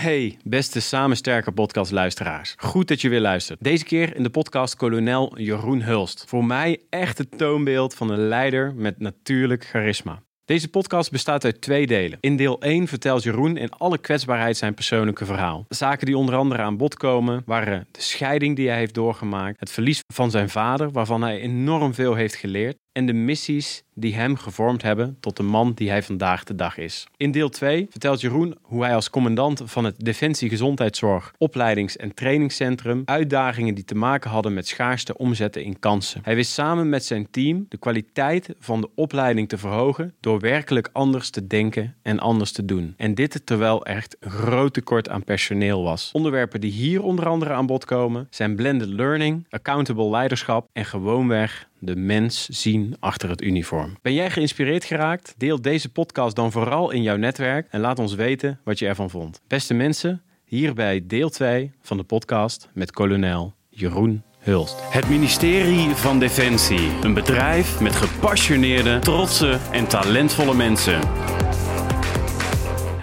Hey, beste Samen podcast luisteraars. Goed dat je weer luistert. Deze keer in de podcast kolonel Jeroen Hulst. Voor mij echt het toonbeeld van een leider met natuurlijk charisma. Deze podcast bestaat uit twee delen. In deel 1 vertelt Jeroen in alle kwetsbaarheid zijn persoonlijke verhaal. Zaken die onder andere aan bod komen waren de scheiding die hij heeft doorgemaakt, het verlies van zijn vader, waarvan hij enorm veel heeft geleerd, en de missies die hem gevormd hebben tot de man die hij vandaag de dag is. In deel 2 vertelt Jeroen hoe hij als commandant van het Defensie Gezondheidszorg Opleidings- en Trainingscentrum uitdagingen die te maken hadden met schaarste omzetten in kansen. Hij wist samen met zijn team de kwaliteit van de opleiding te verhogen door werkelijk anders te denken en anders te doen. En dit terwijl er echt een groot tekort aan personeel was. Onderwerpen die hier onder andere aan bod komen zijn blended learning, accountable leiderschap en gewoonweg de mens zien achter het uniform. Ben jij geïnspireerd geraakt? Deel deze podcast dan vooral in jouw netwerk en laat ons weten wat je ervan vond. Beste mensen, hierbij deel 2 van de podcast met kolonel Jeroen Hulst. Het ministerie van Defensie. Een bedrijf met gepassioneerde, trotse en talentvolle mensen.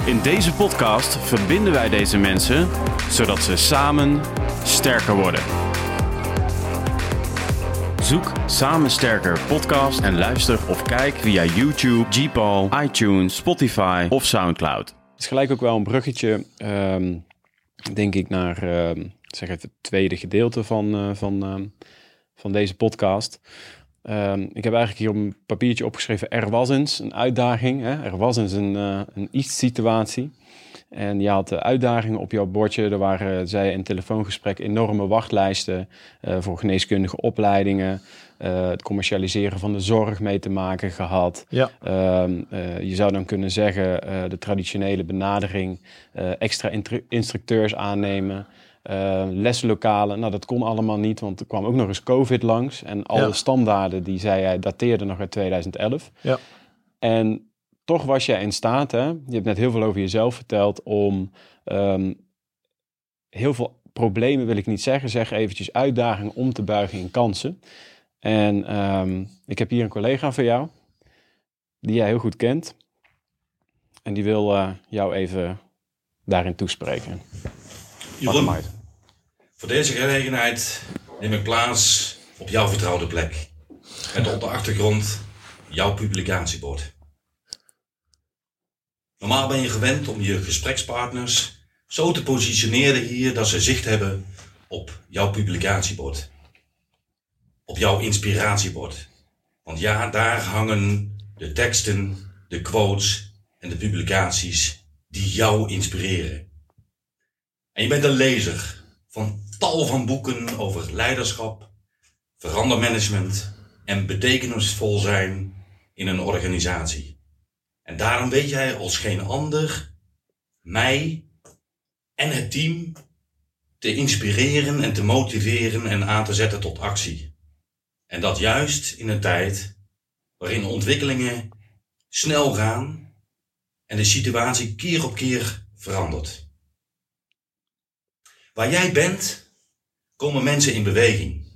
In deze podcast verbinden wij deze mensen zodat ze samen sterker worden. Zoek Samen Sterker podcast en luister of kijk via YouTube, Gpal, iTunes, Spotify of Soundcloud. Het is gelijk ook wel een bruggetje, ehm, denk ik, naar ehm, zeg het tweede gedeelte van, eh, van, ehm, van deze podcast. Ik heb eigenlijk hier op een papiertje opgeschreven, er was eens een uitdaging. Hè? Er was eens een, eh, een iets-situatie. En je had de uitdagingen op jouw bordje. Er waren, zij in telefoongesprek, enorme wachtlijsten eh, voor geneeskundige opleidingen. eh, het commercialiseren van de zorg mee te maken gehad. Ja. Ehm, eh, je zou dan kunnen zeggen, de traditionele benadering, extra instructeurs aannemen. leslokalen, nou dat kon allemaal niet, want er kwam ook nog eens COVID langs. En alle Ja. standaarden, die zei hij, dateerden nog uit 2011. Ja. En toch was jij in staat, hè? je hebt net heel veel over jezelf verteld, om ehm, heel veel problemen, wil ik niet zeggen, zeg eventjes uitdagingen om te buigen in kansen. En ehm, ik heb hier een collega van jou, die jij heel goed kent. En die wil eh, jou even daarin toespreken. Jeroen, voor deze gelegenheid neem ik plaats op jouw vertrouwde plek. Met op de achtergrond jouw publicatiebord. Normaal ben je gewend om je gesprekspartners zo te positioneren hier dat ze zicht hebben op jouw publicatiebord. Op jouw inspiratiebord. Want ja, daar hangen de teksten, de quotes en de publicaties die jou inspireren. En je bent een lezer van tal van boeken over leiderschap, verandermanagement en betekenisvol zijn in een organisatie. En daarom weet jij als geen ander mij en het team te inspireren en te motiveren en aan te zetten tot actie. En dat juist in een tijd waarin ontwikkelingen snel gaan en de situatie keer op keer verandert. Waar jij bent, komen mensen in beweging.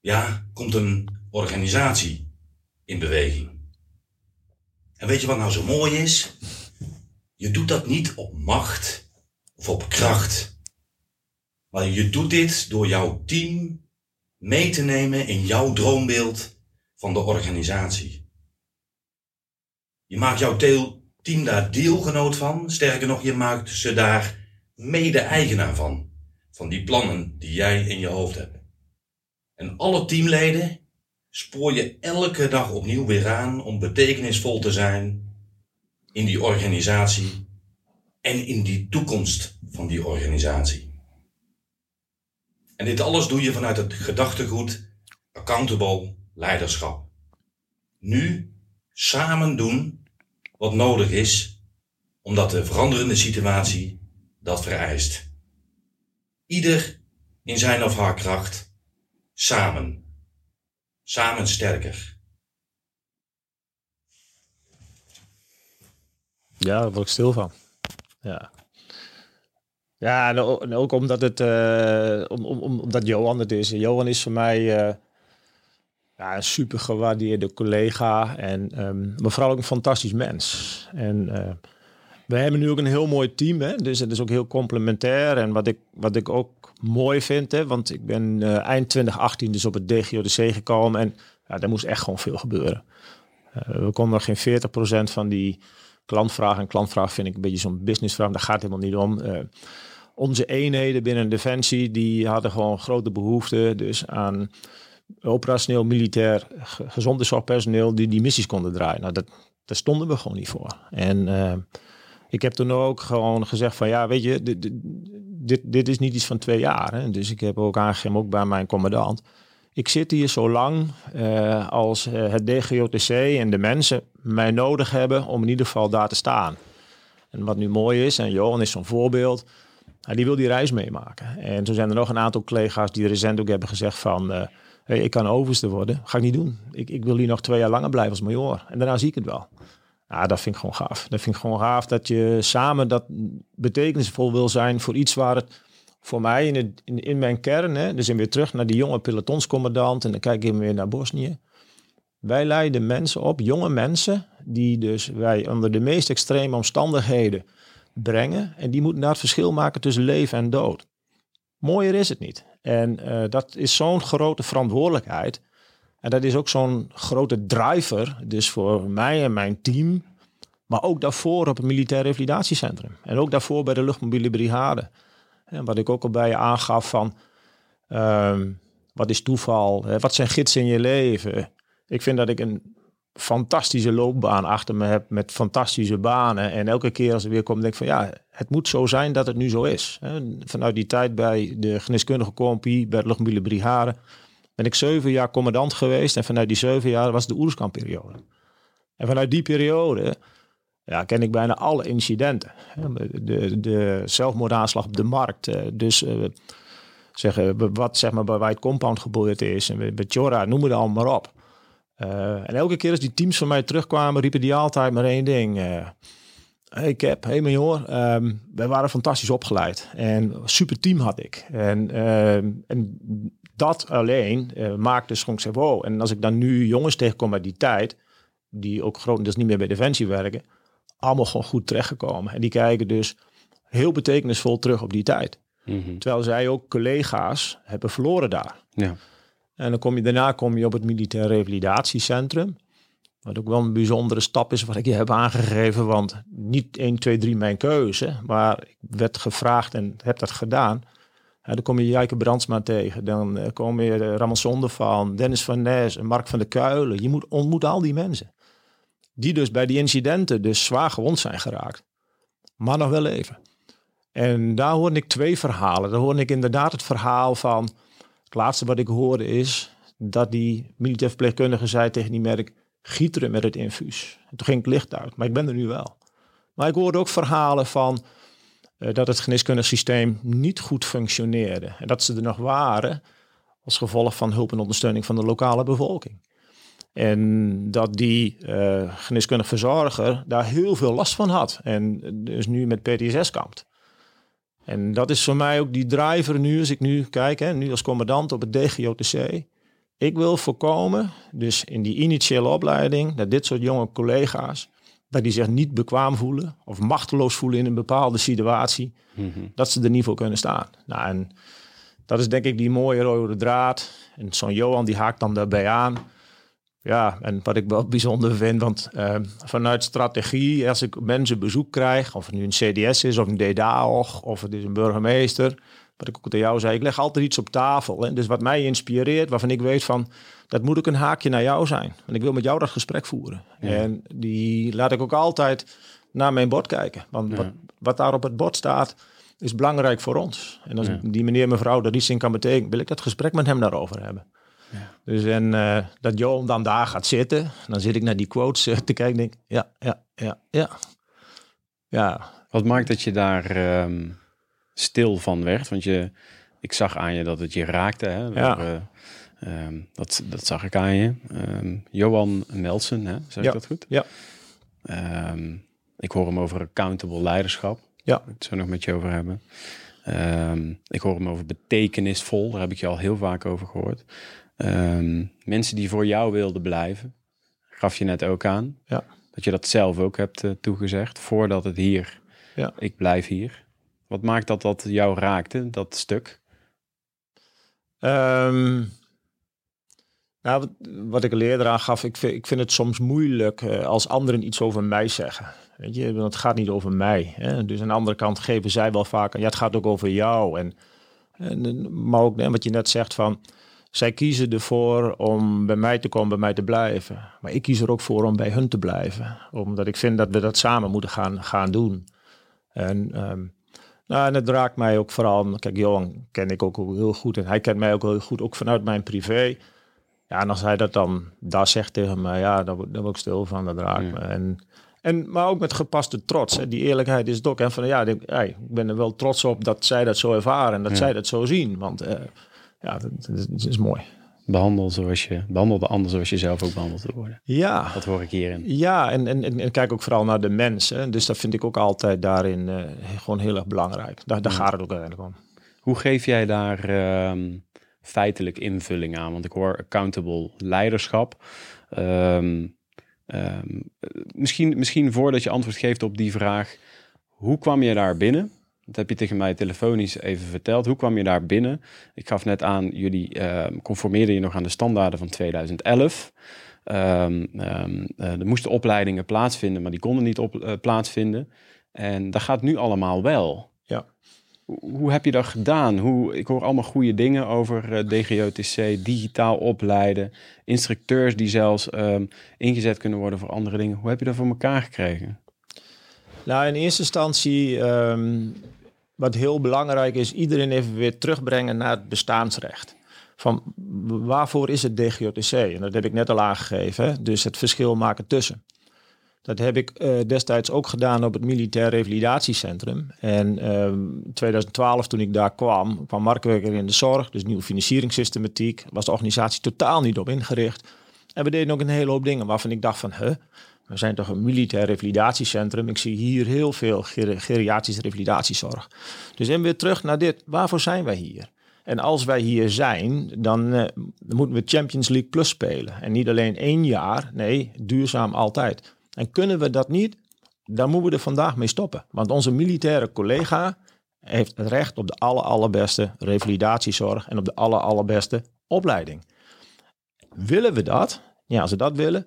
Ja, komt een organisatie in beweging. En weet je wat nou zo mooi is? Je doet dat niet op macht of op kracht. Maar je doet dit door jouw team mee te nemen in jouw droombeeld van de organisatie. Je maakt jouw team daar deelgenoot van. Sterker nog, je maakt ze daar mede-eigenaar van. Van die plannen die jij in je hoofd hebt. En alle teamleden spoor je elke dag opnieuw weer aan om betekenisvol te zijn in die organisatie en in die toekomst van die organisatie. En dit alles doe je vanuit het gedachtegoed accountable leiderschap. Nu samen doen wat nodig is, omdat de veranderende situatie dat vereist. Ieder in zijn of haar kracht, samen. Samen sterker. Ja, daar word ik stil van. Ja. Ja, en ook omdat het, eh, om, om, om- omdat Johan het is. Johan is voor mij eh, ja, een super gewaardeerde collega en maar vooral ook een fantastisch mens. En eh, We hebben nu ook een heel mooi team, hè? dus het is ook heel complementair. En wat ik, wat ik ook mooi vind, hè? want ik ben uh, eind 2018 dus op het DGODC gekomen en ja, daar moest echt gewoon veel gebeuren. Uh, we konden nog geen 40% van die klantvraag. En klantvraag vind ik een beetje zo'n businessvraag, daar gaat helemaal niet om. Uh, onze eenheden binnen Defensie, die hadden gewoon grote behoefte dus aan operationeel, militair, gezonde zorgpersoneel die die missies konden draaien. Nou, dat, daar stonden we gewoon niet voor. En ik heb toen ook gewoon gezegd van ja, weet je, dit, dit, dit is niet iets van twee jaar. Hè? Dus ik heb ook aangegeven, ook bij mijn commandant. Ik zit hier zo lang uh, als uh, het DGOTC en de mensen mij nodig hebben om in ieder geval daar te staan. En wat nu mooi is, en Johan is zo'n voorbeeld, die wil die reis meemaken. En toen zijn er nog een aantal collega's die recent ook hebben gezegd van, hey, ik kan overste worden. Ga ik niet doen. Ik, ik wil hier nog twee jaar langer blijven als major. En daarna zie ik het wel. Ja, dat vind ik gewoon gaaf. Dat vind ik gewoon gaaf dat je samen dat betekenisvol wil zijn voor iets waar het voor mij in, het, in, mijn kern, hè, dus in weer terug naar die jonge pelotonscommandant en dan kijk ik weer naar Bosnië. Wij leiden mensen op, jonge mensen, die dus wij onder de meest extreme omstandigheden brengen. En die moeten daar het verschil maken tussen leven en dood. Mooier is het niet. En uh, dat is zo'n grote verantwoordelijkheid. En dat is ook zo'n grote driver, dus voor mij en mijn team, maar ook daarvoor op het militair revalidatiecentrum. En ook daarvoor bij de luchtmobiele brigade. En wat ik ook al bij je aangaf van, um, wat is toeval? Wat zijn gidsen in je leven? Ik vind dat ik een fantastische loopbaan achter me heb met fantastische banen. En elke keer als ik weer kom, denk ik van ja, het moet zo zijn dat het nu zo is. Vanuit die tijd bij de geneeskundige compie, bij de luchtmobiele brigade, ben ik zeven jaar commandant geweest. En vanuit die zeven jaar was de Oerskamperiode. En vanuit die periode ja, ken ik bijna alle incidenten. De, de zelfmoordaanslag op de markt. Eh, dus uh, zeggen, wat zeg maar, bij White Compound gebeurd is. En bij Chora, noem het allemaal maar op. Uh, en elke keer als die teams van mij terugkwamen, riepen die altijd maar één ding. hey Cap, hey major, um, wij waren fantastisch opgeleid. En super team had ik. En, uh, en dat alleen uh, maakt dus gewoon zeg, wow. En als ik dan nu jongens tegenkom uit die tijd, die ook grotendeels niet meer bij Defensie werken, allemaal gewoon goed terechtgekomen. En die kijken dus heel betekenisvol terug op die tijd. Mm -hmm. Terwijl zij ook collega's hebben verloren daar. Ja. En dan kom je daarna kom je op het Militair Revalidatiecentrum. Wat ook wel een bijzondere stap is wat ik je heb aangegeven. Want niet 1, 2, 3 mijn keuze. Maar ik werd gevraagd en heb dat gedaan. Dan kom je Jijke Brandsma tegen. Dan uh, kom je uh, Ramon Zonde van, Dennis van Nes en Mark van der Kuilen. Je moet ontmoet al die mensen. Die dus bij die incidenten dus zwaar gewond zijn geraakt. Maar nog wel leven. En daar hoorde ik twee verhalen. Daar hoorde ik inderdaad het verhaal van... Het laatste wat ik hoorde is dat die militair verpleegkundige zei tegen die merk... gieteren met het infuus. En toen ging het licht uit. Maar ik ben er nu wel. Maar ik hoorde ook verhalen van... Uh, dat het geneeskundig systeem niet goed functioneerde. En dat ze er nog waren als gevolg van hulp en ondersteuning van de lokale bevolking. En dat die uh, geneeskundig verzorger daar heel veel last van had. En dus nu met PTSS kampt. En dat is voor mij ook die driver nu, als ik nu kijk, hè, nu als commandant op het DGOTC. Ik wil voorkomen, dus in die initiële opleiding, dat dit soort jonge collega's, dat die zich niet bekwaam voelen of machteloos voelen in een bepaalde situatie, mm -hmm. dat ze er niet voor kunnen staan. Nou, en dat is denk ik die mooie rode draad. En zo'n Johan die haakt dan daarbij aan. Ja, en wat ik wel bijzonder vind, want uh, vanuit strategie, als ik mensen bezoek krijg, of het nu een CDS is of een DDAOG of het is een burgemeester, wat ik ook tegen jou zei, ik leg altijd iets op tafel. Hè? Dus wat mij inspireert, waarvan ik weet van, dat moet ook een haakje naar jou zijn. Want ik wil met jou dat gesprek voeren. Ja. En die laat ik ook altijd naar mijn bord kijken. Want ja. wat, wat daar op het bord staat, is belangrijk voor ons. En als ja. die meneer, mevrouw er iets in kan betekenen, wil ik dat gesprek met hem daarover hebben. Ja. Dus en uh, dat Johan dan daar gaat zitten, dan zit ik naar die quotes uh, te kijken denk ja, ja, ja, ja. Ja. Wat maakt dat je daar um, stil van werd? Want je, ik zag aan je dat het je raakte. Hè? Ja. Uh, um, dat, dat zag ik aan je. Um, Johan Melsen, hè? zeg ja. ik dat goed? Ja. ik hoor hem over accountable leiderschap. Ja. Ik het zo nog met je over hebben. ik hoor hem over betekenisvol. Daar heb ik je al heel vaak over gehoord. Mensen die voor jou wilden blijven, gaf je net ook aan. Ja. Dat je dat zelf ook hebt uh, toegezegd voordat het hier, Ja. ik blijf hier. Wat maakt dat dat jou raakte, dat stuk? Wat, ik er eerder aan gaf, ik vind, ik vind het soms moeilijk eh, als anderen iets over mij zeggen. Weet je, want het gaat niet over mij. Hè? Dus aan de andere kant geven zij wel vaak, ja, het gaat ook over jou. En, en maar ook hè, wat je net zegt van, zij kiezen ervoor om bij mij te komen, bij mij te blijven. Maar ik kies er ook voor om bij hun te blijven. Omdat ik vind dat we dat samen moeten gaan, gaan doen. En, ehm, nou, en het raakt mij ook vooral, kijk, Johan ken ik ook heel goed en hij kent mij ook heel goed, ook vanuit mijn privé. Ja, en als hij dat dan daar zegt tegen mij, ja, daar, word- daar word ik stil van, dat raakt Ja. me. En, en, maar ook met gepaste trots, hè. die eerlijkheid is het ook. En van, ja, ik, hey, ik ben er wel trots op dat zij dat zo ervaren en dat Ja. zij dat zo zien. Want eh, ja, dat, dat- dat is mooi. Behandel, zoals je, behandel de ander zoals je zelf ook behandeld wil worden. Ja, Dat hoor ik hierin. Ja, en, en, en, en kijk ook vooral naar de mensen. Dus dat vind ik ook altijd daarin eh, gewoon heel erg belangrijk. Daar, daar Ja. gaat het ook uiteindelijk om. Hoe geef jij daar ehm, feitelijk invulling aan? Want ik hoor accountable leiderschap. Ehm, ehm, misschien, misschien voordat je antwoord geeft op die vraag, hoe kwam je daar binnen? Dat heb je tegen mij telefonisch even verteld. Hoe kwam je daar binnen? Ik gaf net aan, jullie ehm, conformeerden je nog aan de standaarden van 2011. Ehm, ehm, eh, er moesten opleidingen plaatsvinden, maar die konden niet op, eh, plaatsvinden. En dat gaat nu allemaal wel. Ja. Hoe, heb je dat gedaan? Hoe, ik hoor allemaal goede dingen over eh, DGOTC, digitaal opleiden, instructeurs die zelfs ehm, ingezet kunnen worden voor andere dingen. Hoe heb je dat voor elkaar gekregen? Nou, in eerste instantie, ehm, wat heel belangrijk is, iedereen even weer terugbrengen naar het bestaansrecht. Van waarvoor is het DGOTC? En dat heb ik net al aangegeven. Dus het verschil maken tussen. Dat heb ik eh, destijds ook gedaan op het Militair Revalidatiecentrum. En ehm 2012, toen ik daar kwam, kwam Mark in de zorg. Dus nieuwe financieringssystematiek. Was de organisatie totaal niet op ingericht. En we deden ook een hele hoop dingen waarvan ik dacht van... Huh, we zijn toch een militair revalidatiecentrum. Ik zie hier heel veel ger- geriatrische revalidatiezorg. Dus en weer terug naar dit. Waarvoor zijn wij hier? En als wij hier zijn, dan, eh, moeten we Champions League Plus spelen. En niet alleen één jaar, nee, duurzaam altijd. En kunnen we dat niet, dan moeten we er vandaag mee stoppen. Want onze militaire collega heeft het recht op de aller, allerbeste revalidatiezorg en op de aller, allerbeste opleiding. Willen we dat? Ja, als we dat willen,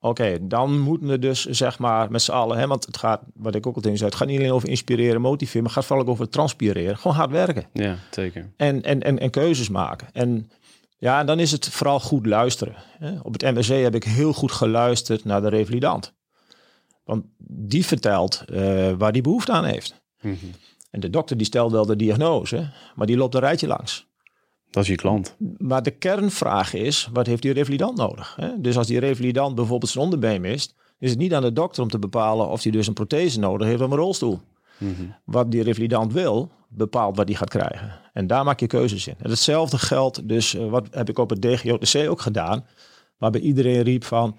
Oké, dan moeten we dus zeg maar met z'n allen, hè, want het gaat, wat ik ook al tegen zei, het gaat niet alleen over inspireren, motiveren, maar het gaat vooral ook over transpireren. Gewoon hard werken Ja, zeker. en, en, en, en keuzes maken. En ja, en dan is het vooral goed luisteren. hè. Op het MWC heb ik heel goed geluisterd naar de revalidant. Want die vertelt eh, waar die behoefte aan heeft. Mhm. En de dokter die stelt wel de diagnose, maar die loopt een rijtje langs. Dat is je klant. Maar de kernvraag is, wat heeft die revalidant nodig? Hè? Dus als die revalidant bijvoorbeeld zijn onderbeen mist, is het niet aan de dokter om te bepalen of hij dus een prothese nodig heeft of een rolstoel. Mhm. Wat die revalidant wil, bepaalt wat hij gaat krijgen. En daar maak je keuzes in. En hetzelfde geldt dus, eh, wat heb ik op het DGOTC ook gedaan, waarbij iedereen riep van,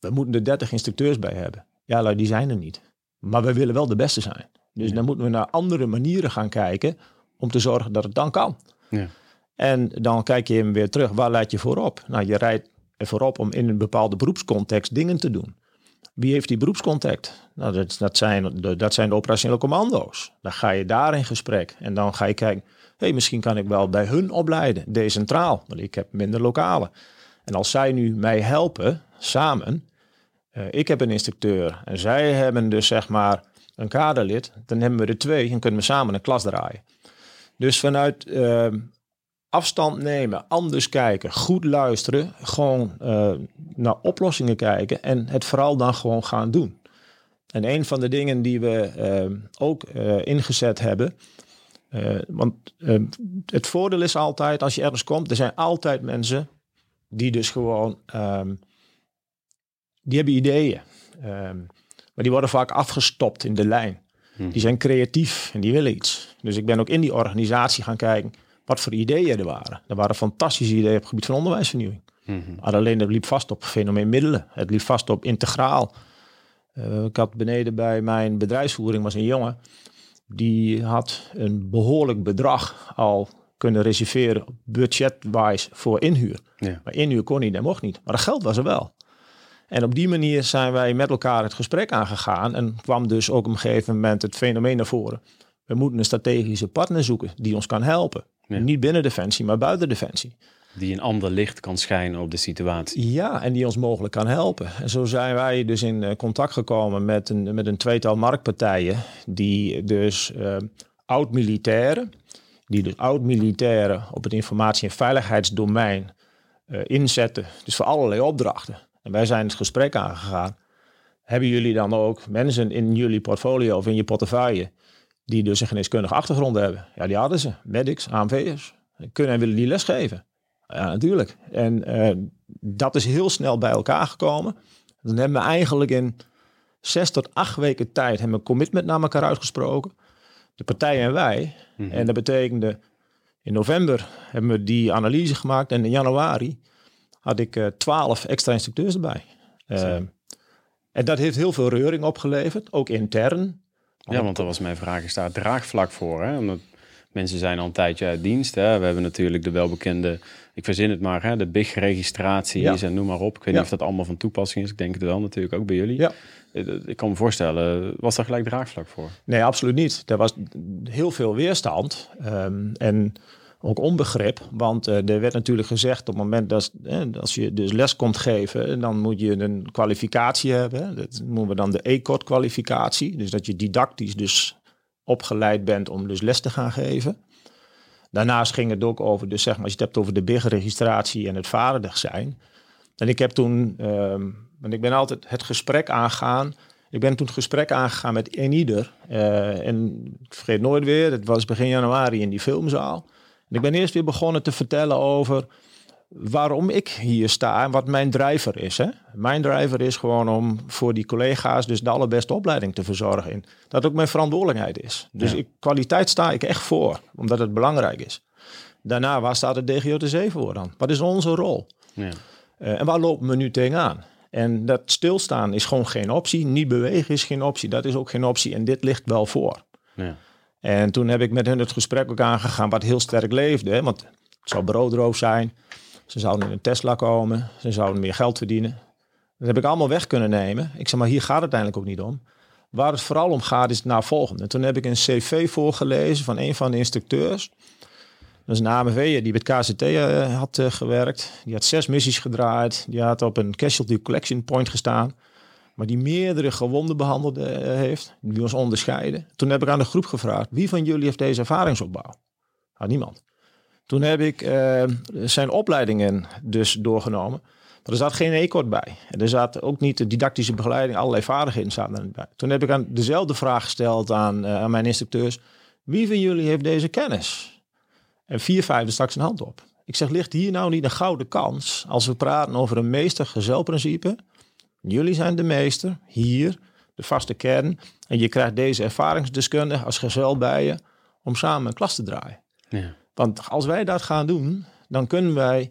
we moeten er 30 instructeurs bij hebben. Ja, lui, die zijn er niet. Maar we willen wel de beste zijn. Dus Ja. dan moeten we naar andere manieren gaan kijken om te zorgen dat het dan kan. Ja. En dan kijk je hem weer terug. Waar leid je voorop? Nou, je rijdt er voorop om in een bepaalde beroepscontext dingen te doen. Wie heeft die beroepscontact? Nou, dat, dat, zijn, de, dat zijn de operationele commando's. Dan ga je daar in gesprek. En dan ga je kijken, hey, misschien kan ik wel bij hun opleiden, decentraal. Want ik heb minder lokale. En als zij nu mij helpen, samen, eh, ik heb een instructeur en zij hebben dus zeg maar een kaderlid, dan hebben we er twee en kunnen we samen een klas draaien. Dus vanuit eh, afstand nemen, anders kijken, goed luisteren, gewoon eh, naar oplossingen kijken en het vooral dan gewoon gaan doen. En een van de dingen die we eh, ook eh, ingezet hebben, want eh, het voordeel is altijd als je ergens komt, er zijn altijd mensen die dus gewoon, ehm, die hebben ideeën, Ehm, maar die worden vaak afgestopt in de lijn. Hm. Die zijn creatief en die willen iets. Dus ik ben ook in die organisatie gaan kijken wat voor ideeën er waren. Er waren fantastische ideeën op het gebied van onderwijsvernieuwing. Maar alleen dat liep vast op fenomeenmiddelen. Het liep vast op integraal. Eh, ik had beneden bij mijn bedrijfsvoering was een jongen. Die had een behoorlijk bedrag al kunnen reserveren budgetwise voor inhuur. Ja. Maar inhuur kon niet en mocht niet. Maar dat geld was er wel. En op die manier zijn wij met elkaar het gesprek aangegaan en kwam dus ook op een gegeven moment het fenomeen naar voren. We moeten een strategische partner zoeken die ons kan helpen. Ja. Niet binnen Defensie, maar buiten Defensie. Die een ander licht kan schijnen op de situatie. Ja, en die ons mogelijk kan helpen. En zo zijn wij dus in eh, contact gekomen met een, met een tweetal marktpartijen. Die dus eh, oud-militairen, die dus oud-militairen op het informatie- en veiligheidsdomein eh, inzetten. Dus voor allerlei opdrachten. En wij zijn het gesprek aangegaan. Hebben jullie dan ook mensen in jullie portfolio of in je portefeuille die dus een geneeskundige achtergrond hebben? Ja, die hadden ze. Medics, AMV'ers. Kunnen en willen die lesgeven? Ja, natuurlijk. En eh, dat is heel snel bij elkaar gekomen. Dan hebben we eigenlijk in zes tot acht weken tijd hebben we een commitment naar elkaar uitgesproken. De partijen en wij. Mhm. En dat betekende, in november hebben we die analyse gemaakt. En in januari had ik eh, twaalf extra instructeurs erbij. Eh, en dat heeft heel veel reuring opgeleverd, ook intern. Ja, want dat was mijn vraag. Is daar draagvlak voor? Hè? Omdat mensen zijn al een tijdje uit dienst. Hè? We hebben natuurlijk de welbekende, ik verzin het maar, hè? de BIG-registraties Ja. en noem maar op. Ik weet Ja. niet of dat allemaal van toepassing is. Ik denk het wel natuurlijk ook bij jullie. Ja. Eh, Ik kan me voorstellen, was daar gelijk draagvlak voor? Nee, absoluut niet. Er was heel veel weerstand ehm, en ook onbegrip. Want eh, er werd natuurlijk gezegd op het moment dat eh, als je dus les komt geven, dan moet je een kwalificatie hebben. Dat noemen we dan de ECOT-kwalificatie. Dus dat je didactisch dus opgeleid bent om dus les te gaan geven. Daarnaast ging het ook over, dus zeg maar, als je hebt over de BIG-registratie en het vaardig zijn. En ik heb toen, ehm, want ik ben altijd het gesprek aangaan. Ik ben toen het gesprek aangegaan met een ieder. Eh, en ik vergeet nooit weer, het was begin januari in die filmzaal. En ik ben eerst weer begonnen te vertellen over waarom ik hier sta en wat mijn driver is. Hè? Mijn driver is gewoon om voor die collega's dus de allerbeste opleiding te verzorgen. En dat ook mijn verantwoordelijkheid is. Dus Ja. ik, kwaliteit sta ik echt voor, omdat het belangrijk is. Daarna, waar staat het DGOTC voor dan? Wat is onze rol? Ja. Eh, en waar lopen we nu tegenaan? En dat stilstaan is gewoon geen optie. Niet bewegen is geen optie. Dat is ook geen optie. En dit ligt wel voor. Ja. En toen heb ik met hen het gesprek ook aangegaan wat heel sterk leefde. Hè? Want het zou broodroof zijn. Ze zouden in een Tesla komen. Ze zouden meer geld verdienen. Dat heb ik allemaal weg kunnen nemen. Ik zeg maar, hier gaat het uiteindelijk ook niet om. Waar het vooral om gaat is het naar volgende. Toen heb ik een cv voorgelezen van een van de instructeurs. Dat is een AMV'er die het KCT eh, had eh, gewerkt. Die had zes missies gedraaid. Die had op een casualty collection point gestaan. Maar die meerdere gewonden behandeld eh, heeft. Die was onderscheiden. Toen heb ik aan de groep gevraagd. Wie van jullie heeft deze ervaringsopbouw? Nou, niemand. Toen heb ik eh, zijn opleidingen dus doorgenomen. Maar er zat geen e-kort bij. Er zat ook niet de didactische begeleiding. Allerlei vaardigheden zaten er niet bij. Toen heb ik aan dezelfde vraag gesteld aan, eh, aan mijn instructeurs. Wie van jullie heeft deze kennis? En vier vijfde stak zijn hand op. Ik zeg, ligt hier nou niet een gouden kans als we praten over een meester-gezelprincipe? Jullie zijn de meester, hier, de vaste kern. En je krijgt deze ervaringsdeskundige als gezel bij je om samen een klas te draaien. Ja. Want als wij dat gaan doen, dan kunnen wij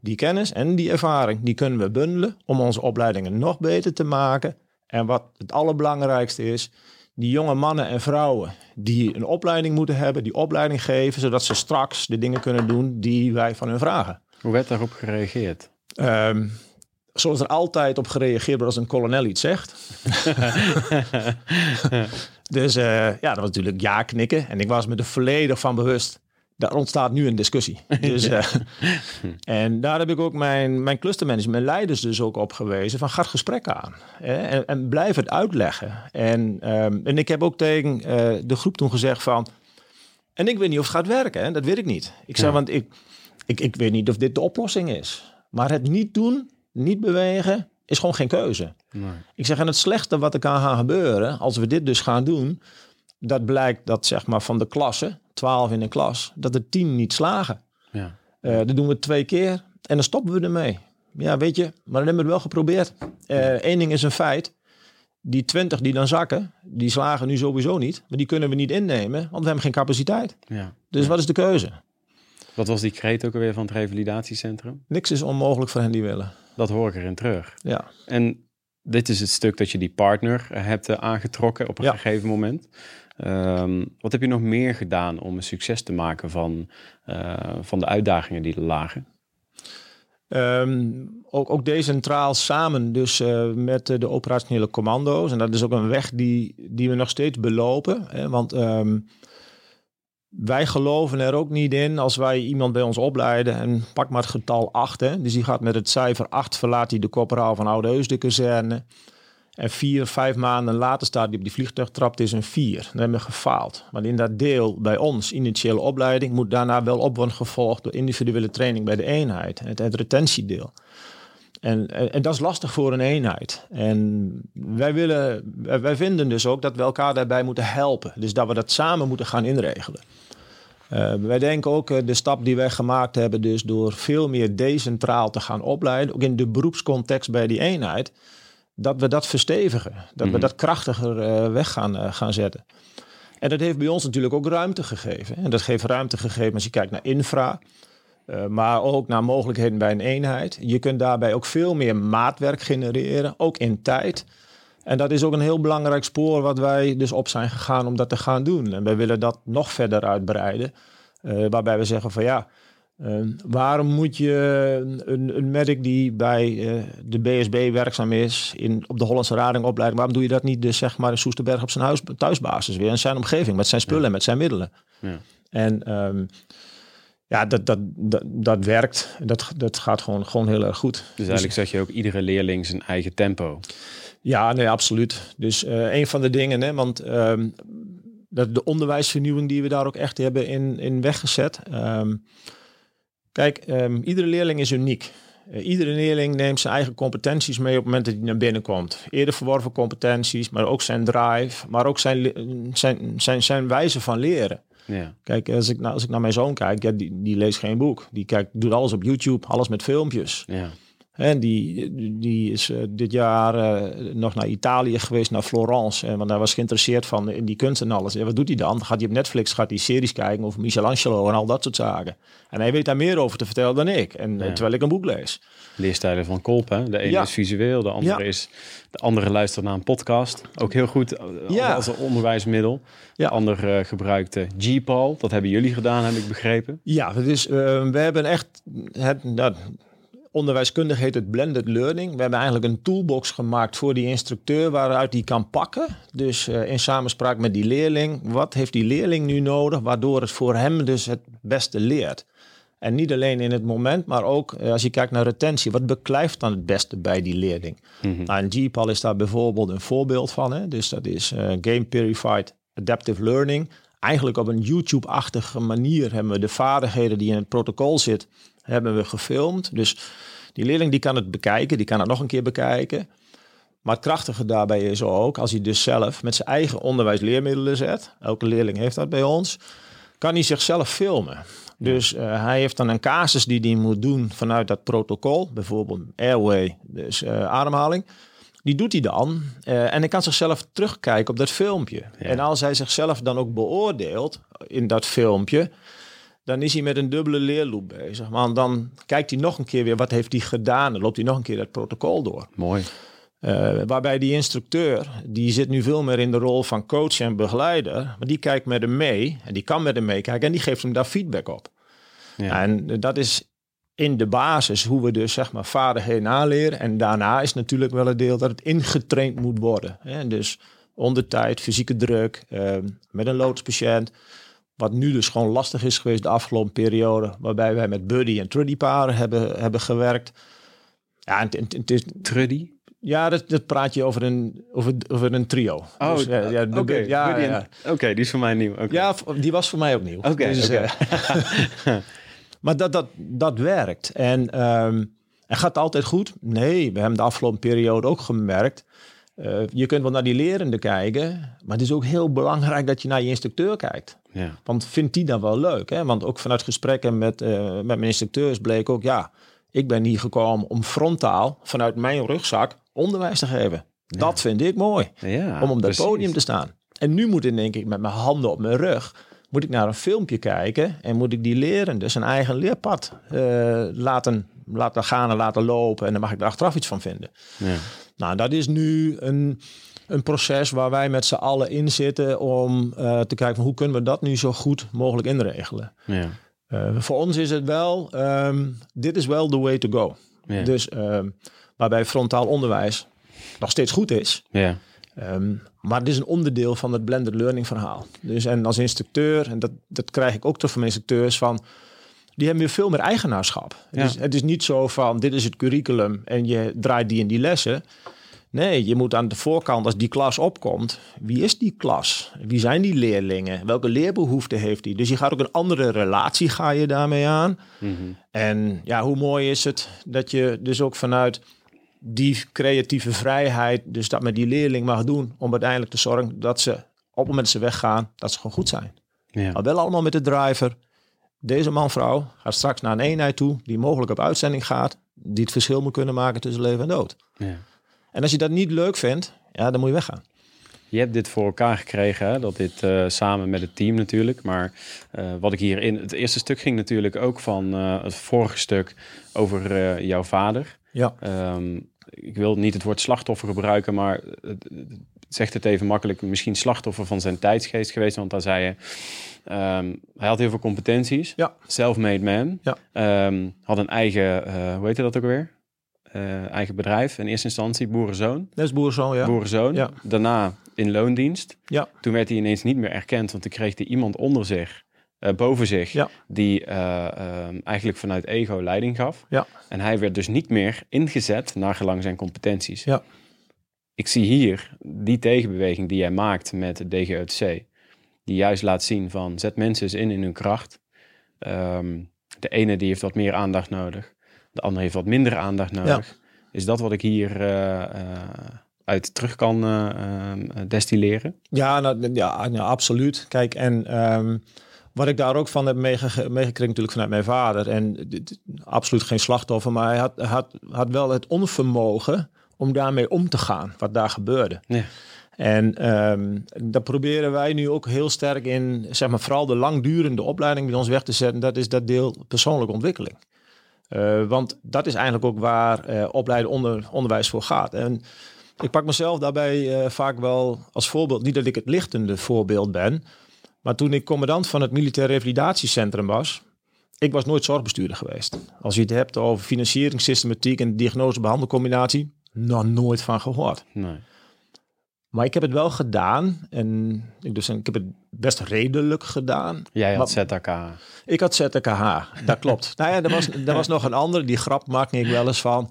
die kennis en die ervaring, die kunnen we bundelen om onze opleidingen nog beter te maken. En wat het allerbelangrijkste is, die jonge mannen en vrouwen die een opleiding moeten hebben, die opleiding geven, zodat ze straks de dingen kunnen doen die wij van hun vragen. Hoe werd daarop gereageerd? Ehm, zoals er altijd op gereageerd wordt als een kolonel iets zegt. dus eh, ja, dat was natuurlijk ja knikken. En ik was me er volledig van bewust. Daar ontstaat nu een discussie. Dus, eh, en daar heb ik ook mijn, mijn clustermanagement, mijn leiders dus ook op gewezen. Van ga het gesprek aan. Hè, en, en blijf het uitleggen. En, ehm, en ik heb ook tegen eh, de groep toen gezegd van... En ik weet niet of het gaat werken. Hè? Dat weet ik niet. Ik zei, Ja. want ik, ik, ik weet niet of dit de oplossing is. Maar het niet doen, niet bewegen, is gewoon geen keuze. Nee. Ik zeg, en het slechte wat er kan gaan gebeuren, als we dit dus gaan doen, dat blijkt dat zeg maar van de klasse, 12 in een klas, dat er 10 niet slagen. Ja. Eh dat doen we twee keer en dan stoppen we ermee. Ja, weet je, maar dan hebben we het wel geprobeerd. Eén ding is een feit. Die 20 die dan zakken, die slagen nu sowieso niet. Maar die kunnen we niet innemen, want we hebben geen capaciteit. Ja. Dus wat is de keuze? Wat was die kreet ook alweer van het revalidatiecentrum? Niks is onmogelijk voor hen die willen. Dat hoor ik erin terug. Ja. En dit is het stuk dat je die partner eh, hebt eh, aangetrokken op een Ja. gegeven moment. Ehm, wat heb je nog meer gedaan om een succes te maken van, eh, van de uitdagingen die er lagen? Ehm, ook, ook decentraal samen, dus uh, met de operationele commando's. En dat is ook een weg die, die we nog steeds belopen. Hè? Want um, wij geloven er ook niet in als wij iemand bij ons opleiden. En pak maar het getal 8. Hè? Dus die gaat met het cijfer 8, verlaat hij de corporaal van Oude Heus de kazerne. En vier, vijf maanden later staat hij op die vliegtuig trapt is een vier. Dan hebben we gefaald. Maar in dat deel bij ons, initiële opleiding, moet daarna wel op worden gevolgd door individuele training bij de eenheid. Het, het retentiedeel. En, en, en, dat is lastig voor een eenheid. En wij, willen, wij vinden dus ook dat we elkaar daarbij moeten helpen. Dus dat we dat samen moeten gaan inregelen. Uh, wij denken ook uh, de stap die wij gemaakt hebben, dus door veel meer decentraal te gaan opleiden, ook in de beroepscontext bij die eenheid, dat we dat verstevigen. Dat we Mhm. dat krachtiger uh, weg gaan, gaan zetten. En dat heeft bij ons natuurlijk ook ruimte gegeven. En dat geeft ruimte gegeven als je kijkt naar infra. Uh, maar ook naar mogelijkheden bij een eenheid. Je kunt daarbij ook veel meer maatwerk genereren, ook in tijd. En dat is ook een heel belangrijk spoor wat wij dus op zijn gegaan om dat te gaan doen. En wij willen dat nog verder uitbreiden. Uh, waarbij we zeggen van ja, uh, waarom moet je een, een medic die bij uh, de BSB werkzaam is in, op de Hollandse radingopleiding, waarom doe je dat niet dus zeg maar in Soesterberg op zijn huis, thuisbasis weer, in zijn omgeving, met zijn spullen en met zijn middelen. Ja. En um, ja, dat, dat, dat, dat werkt. Dat, dat gaat gewoon, gewoon heel erg goed. Dus eigenlijk zeg je ook iedere leerling zijn eigen tempo. Ja, nee, absoluut. Dus uh, een van de dingen, hè, want um, dat de onderwijsvernieuwing die we daar ook echt hebben in, in weggezet. Um, kijk, um, iedere leerling is uniek. Uh, iedere leerling neemt zijn eigen competenties mee op het moment dat hij naar binnen komt. Eerder verworven competenties, maar ook zijn drive, maar ook zijn, zijn, zijn, zijn wijze van leren. Ja. Kijk, als ik, als ik naar mijn zoon kijk, ja, die, die leest geen boek. Die kijkt, doet alles op YouTube, alles met filmpjes. Ja. En die, die is uh, dit jaar uh, nog naar Italië geweest, naar Florence. En want hij was geïnteresseerd van in die kunst en alles. En wat doet hij dan? Gaat hij op Netflix, gaat hij series kijken over Michelangelo en al dat soort zaken. En hij weet daar meer over te vertellen dan ik. En ja. terwijl ik een boek lees. Leerstijlen van Kolp, hè? De ene ja. is visueel, de andere ja. is... De andere luistert naar een podcast. Ook heel goed als een onderwijsmiddel. De ander uh, gebruikt G-Pal. Dat hebben jullie gedaan, heb ik begrepen. Ja, dus we hebben echt... Het, onderwijskundig heet het blended learning. We hebben eigenlijk een toolbox gemaakt voor die instructeur waaruit die kan pakken. Dus uh, in samenspraak met die leerling. Wat heeft die leerling nu nodig waardoor het voor hem dus het beste leert? En niet alleen in het moment, maar ook uh, als je kijkt naar retentie. Wat beklijft dan het beste bij die leerling? Mm-hmm. Nou, en GPAL is daar bijvoorbeeld een voorbeeld van. Hè? Dus dat is uh, Game Purified Adaptive Learning. Eigenlijk op een YouTube-achtige manier hebben we de vaardigheden die in het protocol zit, hebben we gefilmd. Dus die leerling die kan het bekijken, die kan het nog een keer bekijken. Maar het krachtige daarbij is ook, als hij dus zelf met zijn eigen onderwijsleermiddelen zet, elke leerling heeft dat bij ons, kan hij zichzelf filmen. Dus uh, hij heeft dan een casus die hij moet doen vanuit dat protocol, bijvoorbeeld airway, dus uh, ademhaling. Die doet hij dan uh, en hij kan zichzelf terugkijken op dat filmpje. Ja. En als hij zichzelf dan ook beoordeelt in dat filmpje, dan is hij met een dubbele leerloop bezig. Want dan kijkt hij nog een keer weer wat heeft hij gedaan. Dan loopt hij nog een keer dat protocol door. Mooi. Uh, waarbij die instructeur, die zit nu veel meer in de rol van coach en begeleider. Maar die kijkt met hem mee en die kan met hem meekijken en die geeft hem daar feedback op. Ja. En dat is in de basis hoe we dus zeg maar vaardigheden aanleren. En daarna is natuurlijk wel het deel dat het ingetraind moet worden. Hè? Dus onder tijd, fysieke druk, uh, met een loodspatiënt. Wat nu dus gewoon lastig is geweest de afgelopen periode. Waarbij wij met Buddy en Truddy paren hebben, hebben gewerkt. Ja, het, het, is... Truddy? Ja, dat, dat praat je over een, over, over een trio. Oh, dus, ja, ja, oké. Okay. Ja, ja. Oké, okay, die is voor mij nieuw. Okay. Ja, die was voor mij ook nieuw. Oké. Dus, uh, maar dat, dat, dat werkt. En, um, en gaat het altijd goed? Nee, we hebben de afgelopen periode ook gemerkt. Uh, je kunt wel naar die lerende kijken, maar het is ook heel belangrijk dat je naar je instructeur kijkt. Ja. Want vindt die dan wel leuk? Hè? Want ook vanuit gesprekken met, uh, met mijn instructeurs bleek ook, ja, ik ben hier gekomen om frontaal vanuit mijn rugzak onderwijs te geven. Ja. Dat vind ik mooi, ja, om op dat podium te staan. En nu moet ik denk ik met mijn handen op mijn rug, moet ik naar een filmpje kijken en moet ik die lerende zijn eigen leerpad uh, laten, laten gaan en laten lopen. En dan mag ik er achteraf iets van vinden. Ja. Nou, dat is nu een, een proces waar wij met z'n allen in zitten om uh, te kijken van hoe kunnen we dat nu zo goed mogelijk inregelen. Ja. Eh, voor ons is het wel, ehm, dit is wel the way to go. Ja. Dus ehm, waarbij frontaal onderwijs nog steeds goed is. ja. Ehm, maar het is een onderdeel van het blended learning verhaal. Dus en als instructeur, en dat, dat krijg ik ook terug van instructeurs, van die hebben weer veel meer eigenaarschap. Ja. Het, is, het is niet zo van dit is het curriculum en je draait die in die lessen. Nee, je moet aan de voorkant, als die klas opkomt, wie is die klas? Wie zijn die leerlingen? Welke leerbehoeften heeft die? Dus je gaat ook een andere relatie ga je daarmee aan. Mhm. En ja, hoe mooi is het dat je dus ook vanuit die creatieve vrijheid, dus dat met die leerling mag doen, om uiteindelijk te zorgen dat ze op het moment dat ze weggaan, dat ze gewoon goed zijn. ja. Maar wel allemaal met de driver. Deze man, vrouw gaat straks naar een eenheid toe die mogelijk op uitzending gaat, die het verschil moet kunnen maken tussen leven en dood. ja. En als je dat niet leuk vindt, ja, dan moet je weggaan. Je hebt dit voor elkaar gekregen, hè? dat dit eh, samen met het team natuurlijk. Maar eh, wat ik hierin, het eerste stuk ging natuurlijk ook van eh, het vorige stuk over jouw vader. Ja, Ehm, ik wil niet het woord slachtoffer gebruiken, maar het, het zegt het even makkelijk. Misschien slachtoffer van zijn tijdsgeest geweest, want daar zei je. ehm, hij had heel veel competenties. Ja. Self-made man. Ja. Ehm, had een eigen, eh, hoe heet dat ook alweer? Eh, eigen bedrijf in eerste instantie, boerenzoon. dat is boerzoon, ja. Boerenzoon. Ja. Daarna in loondienst. Ja. Toen werd hij ineens niet meer erkend, want toen kreeg hij iemand onder zich, eh, boven zich, Ja. die eh, ehm, eigenlijk vanuit ego leiding gaf. Ja. En hij werd dus niet meer ingezet naar gelang zijn competenties. Ja. Ik zie hier die tegenbeweging die jij maakt met de DGOTC, die juist laat zien van zet mensen eens in in hun kracht. Ehm, de ene die heeft wat meer aandacht nodig, de andere heeft wat minder aandacht nodig. Is dat wat ik hier eh, uit terug kan eh, ehm, destilleren? Ja, nou, ja, ja, absoluut. Kijk, en wat ik daar ook van heb meege- meegekregen natuurlijk vanuit mijn vader. En dit- absoluut geen slachtoffer, maar hij had, had, had wel het onvermogen om daarmee om te gaan, wat daar gebeurde. Ja. En dat proberen wij nu ook heel sterk in, zeg maar, vooral de langdurende opleiding bij ons weg te zetten. Dat is dat deel persoonlijke ontwikkeling. Eh, want dat is eigenlijk ook waar eh, opleiden onder, onderwijs voor gaat. En ik pak mezelf daarbij eh, vaak wel als voorbeeld. Niet dat ik het lichtende voorbeeld ben. Maar toen ik commandant van het Militair Revalidatiecentrum was. Ik was nooit zorgbestuurder geweest. Als je het hebt over financieringssystematiek en diagnose-behandelcombinatie. Nog nooit van gehoord. Nee. Maar ik heb het wel gedaan. En ik, dus, ik heb het best redelijk gedaan. Jij had Maar-. Ik had ZKH, dat klopt. nou ja, er was, er was nog een andere, die grap maakte ik wel eens van.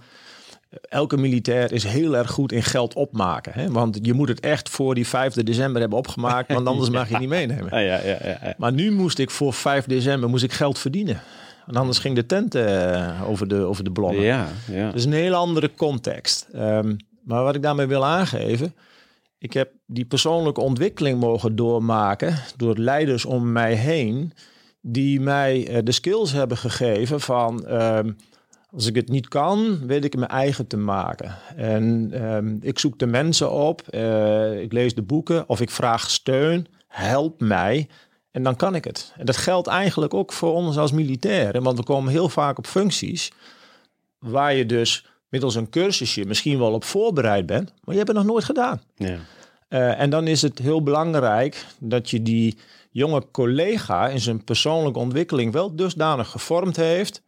Elke militair is heel erg goed in geld opmaken. Hè? Want je moet het echt voor die 5 december hebben opgemaakt, want anders mag je het niet meenemen. Ah, ja, ja, ja, ja. Maar nu moest ik voor 5 december moest ik geld verdienen. Want anders ging de tent eh, over, de, over de blonnen. Ja, is een hele andere context. Ehm, maar wat ik daarmee wil aangeven. Ik heb die persoonlijke ontwikkeling mogen doormaken door leiders om mij heen. Die mij eh, de skills hebben gegeven van. ehm, als ik het niet kan, weet ik het mijn eigen te maken. En ehm, ik zoek de mensen op, eh, ik lees de boeken of ik vraag steun. Help mij. En dan kan ik het. En dat geldt eigenlijk ook voor ons als militairen. Want we komen heel vaak op functies waar je dus middels een cursusje misschien wel op voorbereid bent, maar je hebt het nog nooit gedaan. ja. Eh, en dan is het heel belangrijk dat je die jonge collega in zijn persoonlijke ontwikkeling wel dusdanig gevormd heeft.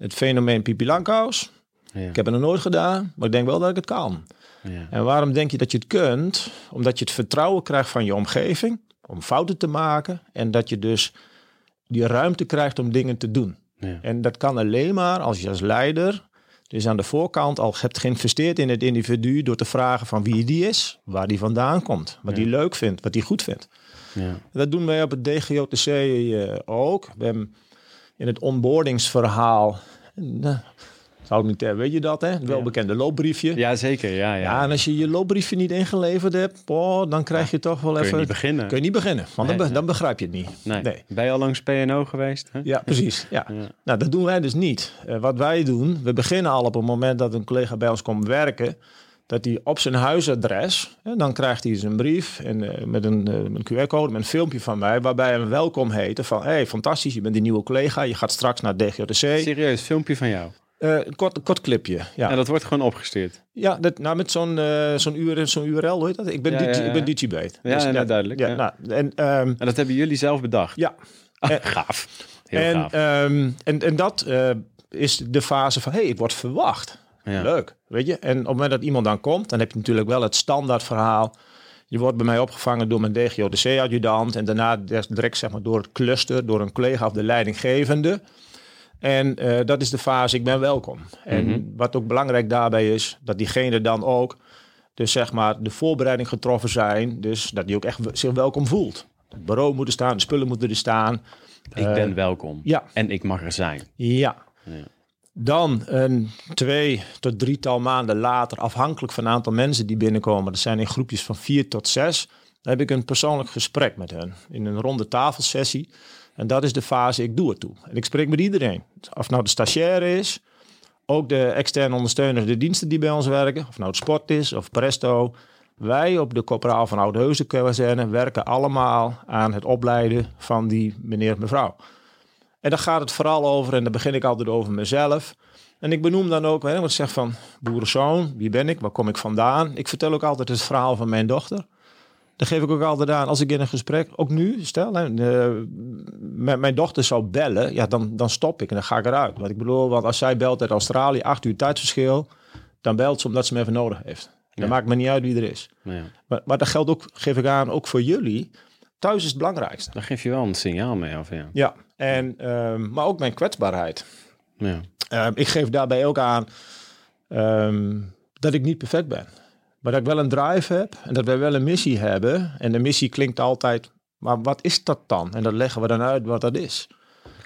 Het fenomeen Pipi Langkous. Ja. Ik heb het nog nooit gedaan, maar ik denk wel dat ik het kan. Ja. En waarom denk je dat je het kunt? Omdat je het vertrouwen krijgt van je omgeving om fouten te maken en dat je dus die ruimte krijgt om dingen te doen. Ja. En dat kan alleen maar als je als leider dus aan de voorkant al hebt geïnvesteerd in het individu door te vragen van wie die is, waar die vandaan komt, wat die leuk vindt, wat die goed vindt. Ja. Dat doen wij op het DGOTC eh, ook. We hebben in het onboardingsverhaal, nou, zou ik niet hebben, weet je dat hè? Het welbekende loopbriefje. ja, zeker. Ja, ja. Ja, en als je je loopbriefje niet ingeleverd hebt, oh, dan krijg je toch wel Kun je even... niet beginnen. Kun je niet beginnen, want dan, be- dan begrijp je het niet. Nee. Nee. Ben je al langs PNO geweest? Hè? Ja, precies. Ja. Ja. Nou, dat doen wij dus niet. Eh, wat wij doen, we beginnen al op het moment dat een collega bij ons komt werken, dat hij op zijn huisadres, hè, dan krijgt hij zijn brief en, eh, met een, eh, een QR-code, met een filmpje van mij, waarbij hij hem welkom heten van, hey, fantastisch, je bent die nieuwe collega, je gaat straks naar DGOTC. Serieus, filmpje van jou. Eh, een kort, kort clipje, ja. En dat wordt gewoon opgestuurd. Ja, dat, nou met zo'n zo'n URL, zo'n URL, hoe heet dat? Ik ben, Ja, ja, ja. ik ben Digibate. Ja, ja, duidelijk, Ja. Nou, en, ehm, En dat hebben jullie zelf bedacht. ja, Ah, En- gaaf. Heel en, gaaf. ehm, en, en dat is de fase van, hé, hey, ik word verwacht. Ja. Leuk, weet je. En op het moment dat iemand dan komt, dan heb je natuurlijk wel het standaard verhaal. Je wordt bij mij opgevangen door mijn DGODC-adjudant en daarna direct zeg maar, door het cluster, door een collega of de leidinggevende. En eh, dat is de fase, ik ben welkom. En Mhm. wat ook belangrijk daarbij is, dat diegene dan ook, dus zeg maar, de voorbereiding getroffen zijn. Dus dat die ook echt zich welkom voelt. Het bureau moet er staan, de spullen moeten er staan. ik ben welkom. eh, Ja, En ik mag er zijn. ja. Ja. Dan een twee tot drietal maanden later, afhankelijk van het aantal mensen die binnenkomen, dat zijn in groepjes van vier tot zes, heb ik een persoonlijk gesprek met hen in een ronde tafelsessie. En dat is de fase, ik doe het toe. En ik spreek met iedereen. Of nou de stagiaire is, ook de externe ondersteuners, de diensten die bij ons werken, of nou het sport is of Presto. Wij op de Corporaal van Oudheusen kazerne werken allemaal aan het opleiden van die meneer en mevrouw. En daar gaat het vooral over, en dan begin ik altijd over mezelf. En ik benoem dan ook, hè, zeg van boerenzoon, wie ben ik, waar kom ik vandaan? Ik vertel ook altijd het verhaal van mijn dochter. Dat geef ik ook altijd aan als ik in een gesprek, ook nu, stel, hè, eh, met mijn dochter zou bellen, ja, dan, dan stop ik en dan ga ik eruit. Want ik bedoel, want als zij belt uit Australië, acht uur tijdsverschil, dan belt ze omdat ze me even nodig heeft. Dan Ja. maakt me niet uit wie er is. Ja. Maar, maar dat geldt ook, geef ik aan, ook voor jullie. Thuis is het belangrijkste. Daar geef je wel een signaal mee af. Ja. Ja, en, ehm, maar ook mijn kwetsbaarheid. Ja. Ehm, ik geef daarbij ook aan ehm, dat ik niet perfect ben. Maar dat ik wel een drive heb en dat wij wel een missie hebben. En de missie klinkt altijd, maar wat is dat dan? En dat leggen we dan uit wat dat is.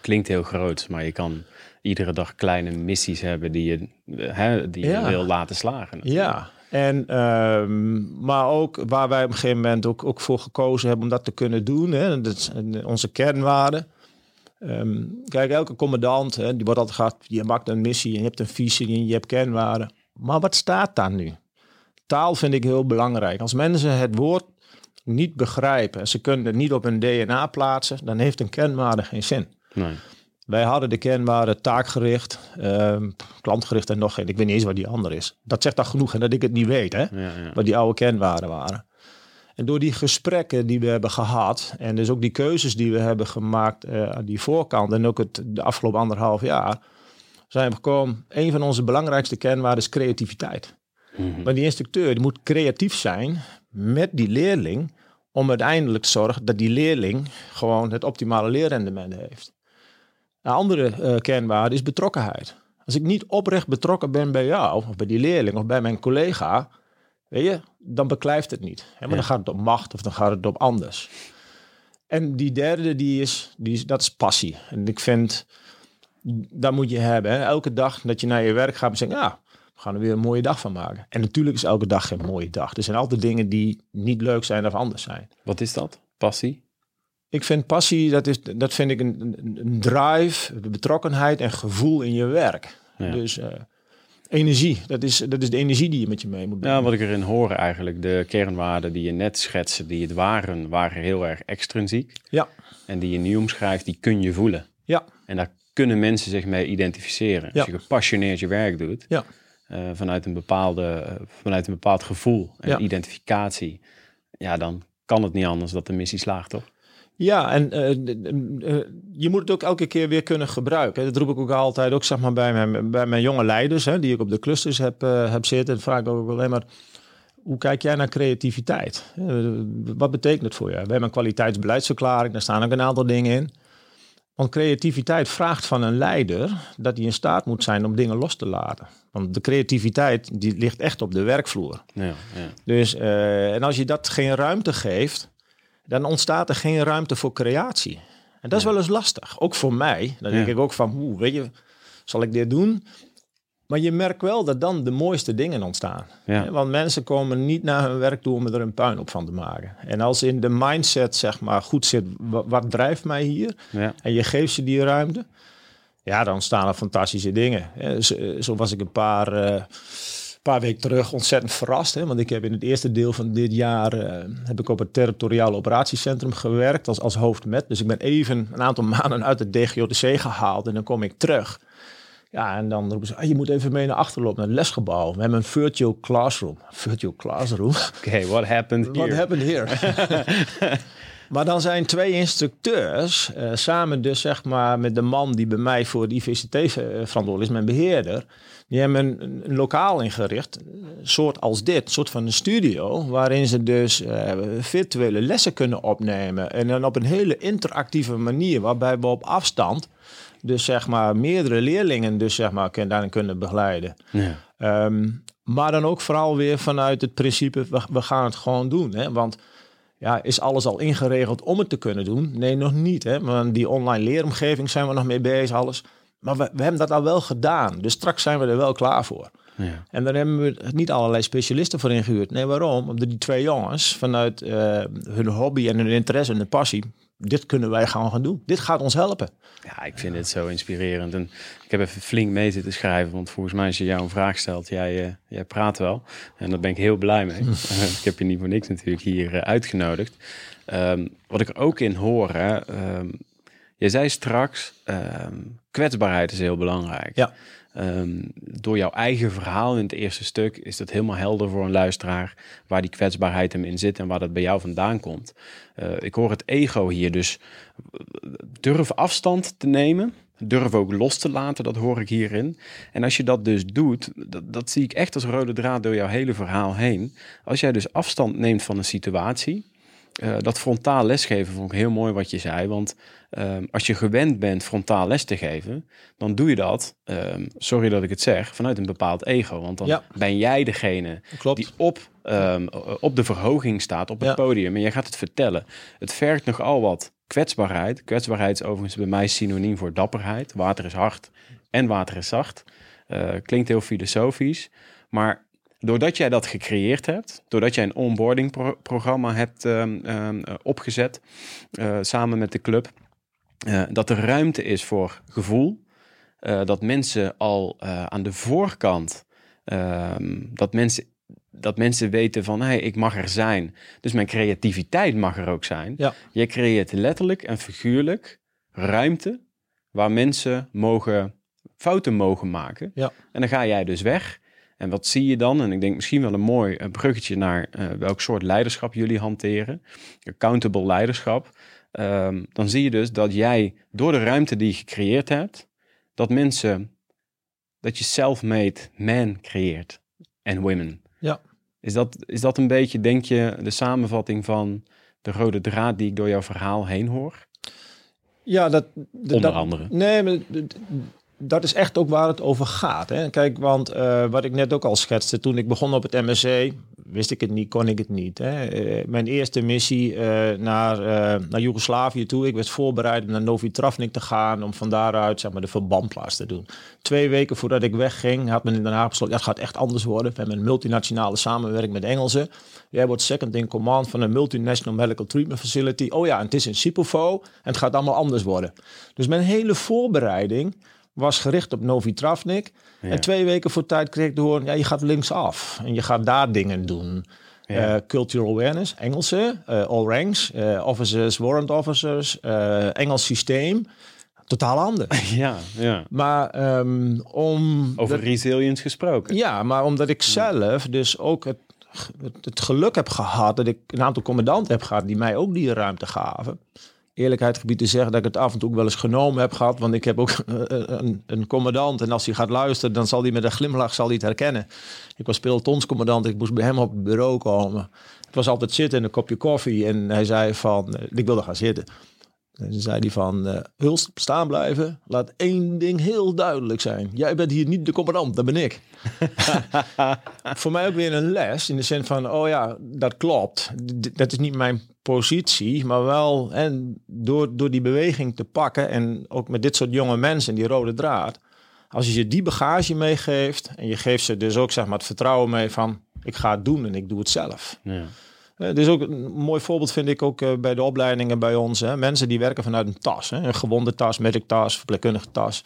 Klinkt heel groot, maar je kan iedere dag kleine missies hebben die je, hè, die Ja. je wil laten slagen. Ja, en, maar ook waar wij op een gegeven moment ook, ook voor gekozen hebben om dat te kunnen doen. Hè, dat is onze kernwaarden. Ehm, kijk, elke commandant, hè, die wordt altijd gehad, je maakt een missie en je hebt een visie en je hebt kernwaarden. Maar wat staat daar nu? Taal vind ik heel belangrijk. Als mensen het woord niet begrijpen en ze kunnen het niet op hun DNA plaatsen, dan heeft een kernwaarde geen zin. Nee. Wij hadden de kernwaarde taakgericht, ehm, klantgericht en nog geen. Ik weet niet eens wat die andere is. Dat zegt al genoeg en dat ik het niet weet, hè? Ja, ja. Wat die oude kernwaarden waren. En door die gesprekken die we hebben gehad en dus ook die keuzes die we hebben gemaakt eh, aan die voorkant en ook het de afgelopen anderhalf jaar, zijn we gekomen. Een van onze belangrijkste kernwaarden is creativiteit. Mhm. Maar die instructeur die moet creatief zijn met die leerling om uiteindelijk te zorgen dat die leerling gewoon het optimale leerrendement heeft. Een andere eh, kernwaarde is betrokkenheid. Als ik niet oprecht betrokken ben bij jou, of bij die leerling, of bij mijn collega, weet je, dan beklijft het niet. Hè, maar Ja. dan gaat het op macht of dan gaat het op anders. En die derde, die is, die is, dat is passie. En ik vind, dat moet je hebben. Hè. Elke dag dat je naar je werk gaat en zegt, ja, we gaan er weer een mooie dag van maken. En natuurlijk is elke dag geen mooie dag. Er zijn altijd dingen die niet leuk zijn of anders zijn. Wat is dat? Passie? Ik vind passie, dat, is, dat vind ik een, een, een drive, betrokkenheid en gevoel in je werk. Ja. Dus eh, energie, dat is, dat is de energie die je met je mee moet brengen. Ja, wat ik erin hoor eigenlijk, de kernwaarden die je net schetste, die het waren, waren heel erg extrinsiek. Ja. En die je nu omschrijft, die kun je voelen. Ja. En daar kunnen mensen zich mee identificeren. Ja. Als je gepassioneerd je werk doet, Ja. eh, vanuit, een bepaalde, eh, vanuit een bepaald gevoel en Ja. identificatie, ja, dan kan het niet anders dat de missie slaagt, toch? Ja, en eh, eh, je moet het ook elke keer weer kunnen gebruiken. Dat roep ik ook altijd, ook zeg maar bij mijn, bij mijn jonge leiders, hè, die ik op de clusters heb, eh, heb zitten. Vraag ik ook alleen maar, hoe kijk jij naar creativiteit? Wat betekent het voor je? We hebben een kwaliteitsbeleidsverklaring, daar staan ook een aantal dingen in. Want creativiteit vraagt van een leider dat hij in staat moet zijn om dingen los te laten. Want de creativiteit die ligt echt op de werkvloer. Ja, ja. Dus, en als je dat geen ruimte geeft, dan ontstaat er geen ruimte voor creatie. En dat is wel eens lastig. Ook voor mij. Dan denk Ja. ik ook van, hoe, weet je, zal ik dit doen? Maar je merkt wel dat dan de mooiste dingen ontstaan. Ja. Want mensen komen niet naar hun werk toe om er een puinhoop van te maken. En als in de mindset zeg maar goed zit, wa- wat, drijft mij hier? En je geeft ze die ruimte. Ja, dan staan er fantastische dingen. Zo, zo was ik een paar, eh, paar weken terug ontzettend verrast. Hè, want ik heb in het eerste deel van dit jaar eh, heb ik op het territoriaal operatiecentrum gewerkt als, als hoofdmet. Dus ik ben even een aantal maanden uit het DGOTC gehaald en dan kom ik terug. Ja, en dan roepen ze, ah, je moet even mee naar achterloop, naar het lesgebouw. We hebben een virtual classroom. Virtual classroom? Oké, what happened here? What happened here? Maar dan zijn twee instructeurs, eh, samen dus zeg maar met de man die bij mij voor de IVCT eh, verantwoordelijk is, mijn beheerder. Die hebben een, een lokaal ingericht, een soort als dit, een soort van een studio, waarin ze dus eh, virtuele lessen kunnen opnemen. En dan op een hele interactieve manier, waarbij we op afstand dus zeg maar meerdere leerlingen dus zeg maar kun- daarin kunnen begeleiden. Ja. Ehm, maar dan ook vooral weer vanuit het principe, we, we gaan het gewoon doen. Hè? Want ja, is alles al ingeregeld om het te kunnen doen? Nee, nog niet. Hè? Want die online leeromgeving zijn we nog mee bezig, alles. Maar we, we hebben dat al wel gedaan. Dus straks zijn we er wel klaar voor. Ja. En daar hebben we niet allerlei specialisten voor ingehuurd. Nee, waarom? Omdat die twee jongens vanuit eh, hun hobby en hun interesse en hun passie... dit kunnen wij gewoon gaan doen. Dit gaat ons helpen. Ja, ik vind het zo inspirerend. En ik heb even flink mee zitten schrijven. Want volgens mij als je jou een vraag stelt, jij, eh, jij praat wel. En daar ben ik heel blij mee. ik heb je niet voor niks natuurlijk hier eh, uitgenodigd. Ehm, wat ik er ook in hoor, hè, ehm, je zei straks, ehm, kwetsbaarheid is heel belangrijk. Ja. Ehm, door jouw eigen verhaal in het eerste stuk is dat helemaal helder voor een luisteraar waar die kwetsbaarheid hem in zit en waar dat bij jou vandaan komt. Eh, ik hoor het ego hier dus durf afstand te nemen. Durf ook los te laten, dat hoor ik hierin. En als je dat dus doet, dat, dat zie ik echt als rode draad door jouw hele verhaal heen. Als jij dus afstand neemt van een situatie, eh, dat frontaal lesgeven vond ik heel mooi wat je zei. Want ehm, als je gewend bent frontaal les te geven, dan doe je dat, ehm, sorry dat ik het zeg, vanuit een bepaald ego. Want dan Ja. ben jij degene Klopt. die op, ehm, op de verhoging staat, op het Ja. podium. En jij gaat het vertellen. Het vergt nogal wat kwetsbaarheid. Kwetsbaarheid is overigens bij mij synoniem voor dapperheid. Water is hard en water is zacht. Eh, klinkt heel filosofisch. Maar doordat jij dat gecreëerd hebt, doordat jij een onboarding pro- programma hebt ehm, ehm, eh, opgezet eh, samen met de club, eh, dat er ruimte is voor gevoel, dat mensen al aan de voorkant, ehm, dat mensen dat mensen weten van, hey, ik mag er zijn. Dus mijn creativiteit mag er ook zijn. Ja. Je creëert letterlijk en figuurlijk ruimte waar mensen mogen, fouten mogen maken. Ja. En dan ga jij dus weg. En wat zie je dan? En ik denk misschien wel een mooi eh, bruggetje naar eh, welk soort leiderschap jullie hanteren. Accountable leiderschap. Ehm, dan zie je dus dat jij door de ruimte die je gecreëerd hebt, dat mensen, dat je self-made man creëert en women. Ja. Is dat, is dat een beetje, denk je, de samenvatting van de rode draad die ik door jouw verhaal heen hoor? Ja, dat... Onder dat, andere. Nee, maar dat is echt ook waar het over gaat. Hè? Kijk, want eh, wat ik net ook al schetste, toen ik begon op het MSC, wist ik het niet, kon ik het niet. Hè? Eh, mijn eerste missie eh, naar, naar Joegoslavië toe, ik werd voorbereid om naar Novi Travnik te gaan, om van daaruit zeg maar, de verbandplaats te doen. Twee weken voordat ik wegging, had men in Den Haag besloten, het gaat echt anders worden. We hebben een multinationale samenwerking met Engelsen. Jij wordt second in command van een multinational medical treatment facility. Oh ja, en het is in Sipofo en het gaat allemaal anders worden. Dus mijn hele voorbereiding was gericht op Novi Travnik. Ja. En twee weken voor tijd kreeg ik te horen, ja, je gaat linksaf en je gaat daar dingen doen. Ja. Eh, cultural awareness, Engelse, eh, all ranks, eh, officers, warrant officers, Engels systeem. Totaal anders. Ja, ja. Maar ehm, om... Over dat- resilience gesproken. ja, maar omdat ik zelf dus ook het, het, het geluk heb gehad dat ik een aantal commandanten heb gehad die mij ook die ruimte gaven. Eerlijkheid gebied te zeggen dat ik het af en toe ook wel eens genomen heb gehad. Want ik heb ook een, een commandant. En als hij gaat luisteren, dan zal hij met een glimlach zal hij het herkennen. Ik was pelotonscommandant. Ik moest bij hem op het bureau komen. Het was altijd zitten en een kopje koffie. En hij zei van, eh, ik wilde gaan zitten. En zei hij van, eh Hulst, staan blijven. Laat één ding heel duidelijk zijn. Jij bent hier niet de commandant, dat ben ik. Voor mij ook weer een les. In de zin van, oh ja, dat klopt. Dat is niet mijn positie. Maar wel en door, door die beweging te pakken. En ook met dit soort jonge mensen, die rode draad. Als je ze die bagage meegeeft. En je geeft ze dus ook zeg maar, het vertrouwen mee van... Ik ga het doen en ik doe het zelf. Ja. Eh, dus ook een mooi voorbeeld vind ik ook eh, bij de opleidingen bij ons. Hè. Mensen die werken vanuit een tas. Hè. Een gewonde tas, medic tas, verpleegkundige tas.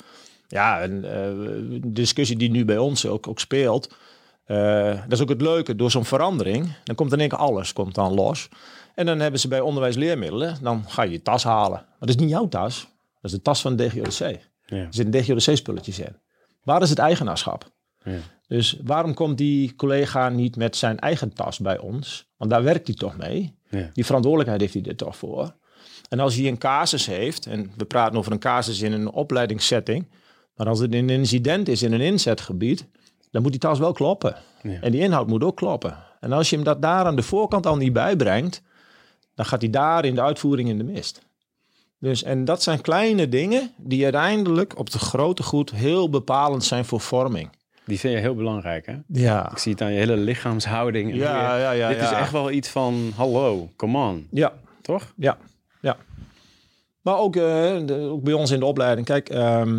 Ja, en eh, discussie die nu bij ons ook, ook speelt. dat is ook het leuke, door zo'n verandering. Dan komt in één keer alles komt dan los. En dan hebben ze bij onderwijsleermiddelen, dan ga je je tas halen. Maar dat is niet jouw tas. Dat is de tas van de DGODC. Er Ja. zitten DGODC-spulletjes in. Waar is het eigenaarschap? Ja. Dus waarom komt die collega niet met zijn eigen tas bij ons? Want daar werkt hij toch mee. Ja. Die verantwoordelijkheid heeft hij er toch voor. En als hij een casus heeft, en we praten over een casus in een opleidingssetting, maar als het een incident is in een inzetgebied, dan moet die tas wel kloppen. Ja. En die inhoud moet ook kloppen. En als je hem dat daar aan de voorkant al niet bijbrengt, dan gaat hij daar in de uitvoering in de mist. Dus, en dat zijn kleine dingen die uiteindelijk op het grote goed heel bepalend zijn voor vorming. Die vind je heel belangrijk, hè? Ja, Ik zie het aan je hele lichaamshouding. en ja, ja, ja. Dit is echt wel iets van, hallo, come on, Ja, toch? Ja, ja. Maar ook, eh, de- ook bij ons in de opleiding. Kijk, ehm,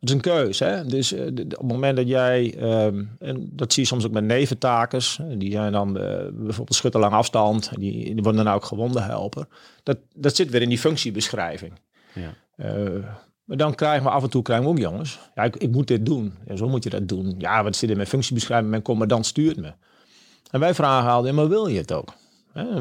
het is een keus. Hè? Dus eh, de- de- op het moment dat jij, ehm, en dat zie je soms ook met neventakers, eh, die zijn dan eh, bijvoorbeeld schutter lang afstand, die, die worden dan ook gewonden helper. Dat, dat zit weer in die functiebeschrijving. Ja. Maar dan krijgen we af en toe krijgen we ook jongens. Ja, ik, ik moet dit doen. En zo moet je dat doen. Ja, wat zit in mijn functiebeschrijving? Mijn commandant stuurt me. En wij vragen altijd, maar wil je het ook?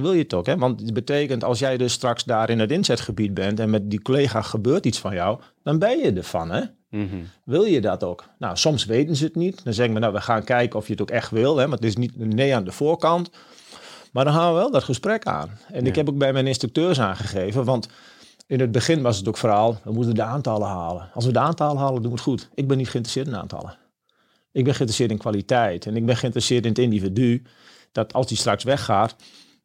Wil je het ook? Hè? Want het betekent, als jij dus straks daar in het inzetgebied bent en met die collega gebeurt iets van jou, dan ben je ervan. Hè? Mhm. Wil je dat ook? Nou, soms weten ze het niet. Dan zeggen we, nou, we gaan kijken of je het ook echt wil. Hè? Maar het is niet een nee aan de voorkant. Maar dan gaan we wel dat gesprek aan. En ik heb ook bij mijn instructeurs aangegeven, want in het begin was het ook vooral, we moeten de aantallen halen. Als we de aantallen halen, doen we het goed. Ik ben niet geïnteresseerd in aantallen. Ik ben geïnteresseerd in kwaliteit. En ik ben geïnteresseerd in het individu. Dat als die straks weggaat.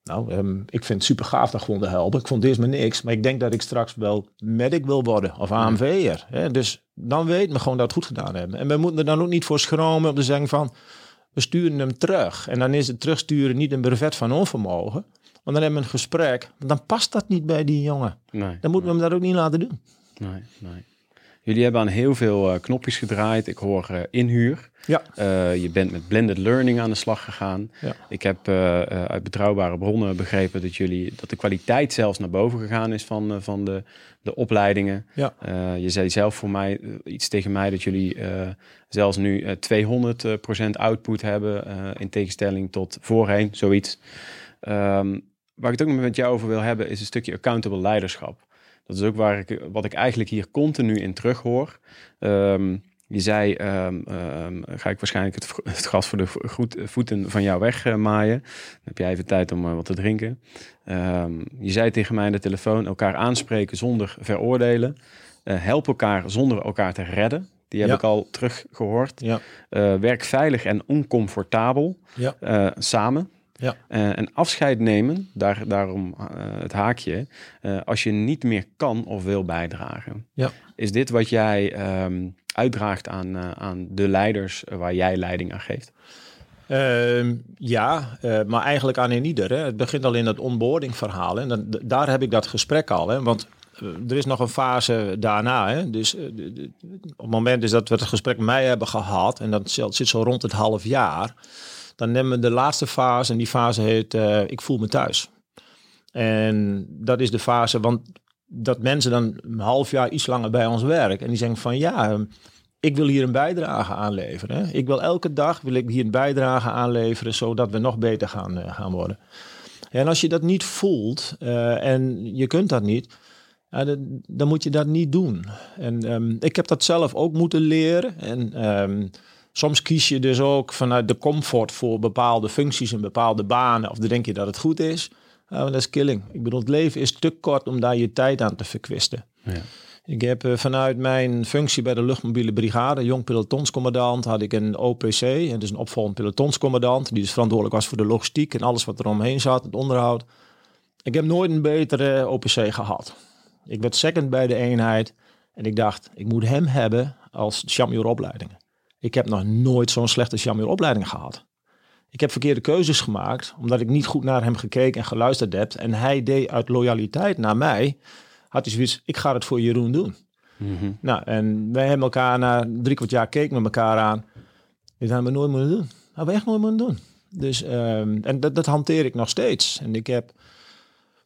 Nou, ehm, ik vind het super gaaf dat gewoon te helpen. Ik vond eerst maar niks. Maar ik denk dat ik straks wel medic wil worden. Of AMV'er. hè. Dus dan weet men gewoon dat we het goed gedaan hebben. En we moeten er dan ook niet voor schromen om te zeggen van... We sturen hem terug. En dan is het terugsturen niet een brevet van onvermogen. Want dan hebben we een gesprek. Dan past dat niet bij die jongen. Nee, Dan moeten we hem dat ook niet laten doen. nee, nee. Jullie hebben aan heel veel eh, knopjes gedraaid. Ik hoor eh, inhuur. Ja. Eh, je bent met blended learning aan de slag gegaan. Ja. Ik heb uit betrouwbare bronnen begrepen dat jullie dat de kwaliteit zelfs naar boven gegaan is van, van de, de opleidingen. Ja. Je zei zelf voor mij iets tegen mij dat jullie zelfs nu eh 200 eh, procent output hebben in tegenstelling tot voorheen, zoiets. Ehm, waar ik het ook met jou over wil hebben is een stukje accountable leiderschap. Dat is ook waar ik, wat ik eigenlijk hier continu in terug hoor. Ehm, je zei, ehm, ehm, ga ik waarschijnlijk het, gras voor de goed, voeten van jou wegmaaien. Dan heb jij even tijd om eh, wat te drinken. Je zei tegen mij aan de telefoon, elkaar aanspreken zonder veroordelen. Eh, help elkaar zonder elkaar te redden. Die heb Ja. ik al teruggehoord. Ja. Eh, werk veilig en oncomfortabel Ja. eh, samen. Ja. Eh, en afscheid nemen, daar, daarom eh, het haakje, eh, als je niet meer kan of wil bijdragen. Ja. Is dit wat jij ehm, uitdraagt aan, aan de leiders waar jij leiding aan geeft? Ehm, ja, maar eigenlijk aan ieder. Hè. Het begint al in het onboarding verhaal. En dan, daar heb ik dat gesprek al. Hè. Want er is nog een fase daarna. Hè. Dus op het moment is dat we het gesprek met mij hebben gehad... en dat zit zo rond het half jaar... dan nemen we de laatste fase en die fase heet eh, ik voel me thuis. En dat is de fase, want dat mensen dan een half jaar iets langer bij ons werken... en die zeggen van ja... ehm, ik wil hier een bijdrage aanleveren. Hè. Ik wil elke dag wil ik hier een bijdrage aanleveren, zodat we nog beter gaan, eh, gaan worden. En als je dat niet voelt eh, en je kunt dat niet, dan, dan moet je dat niet doen. En ehm, ik heb dat zelf ook moeten leren. En ehm, soms kies je dus ook vanuit de comfort voor bepaalde functies en bepaalde banen. Of dan denk je dat het goed is. Maar dat is killing. Ik bedoel, het leven is te kort om daar je tijd aan te verkwisten. Ja. Ik heb eh, vanuit mijn functie bij de luchtmobiele brigade, jong pelotonscommandant, had ik een OPC, en dus een opvolgend pelotonscommandant, die dus verantwoordelijk was voor de logistiek en alles wat er omheen zat, het onderhoud. Ik heb nooit een betere OPC gehad. Ik werd second bij de eenheid en ik dacht, ik moet hem hebben als champion opleidingen. Ik heb nog nooit zo'n slechte champion opleiding gehad. Ik heb verkeerde keuzes gemaakt, omdat ik niet goed naar hem gekeken en geluisterd heb. En hij deed uit loyaliteit naar mij, had hij zoiets, ik ga het voor Jeroen doen. Mhm. Nou, en wij hebben elkaar na drie kwart jaar keken met elkaar aan. Dit hadden we nooit moeten doen. Hadden we echt nooit moeten doen. Dus, ehm, en dat, dat hanteer ik nog steeds. En ik heb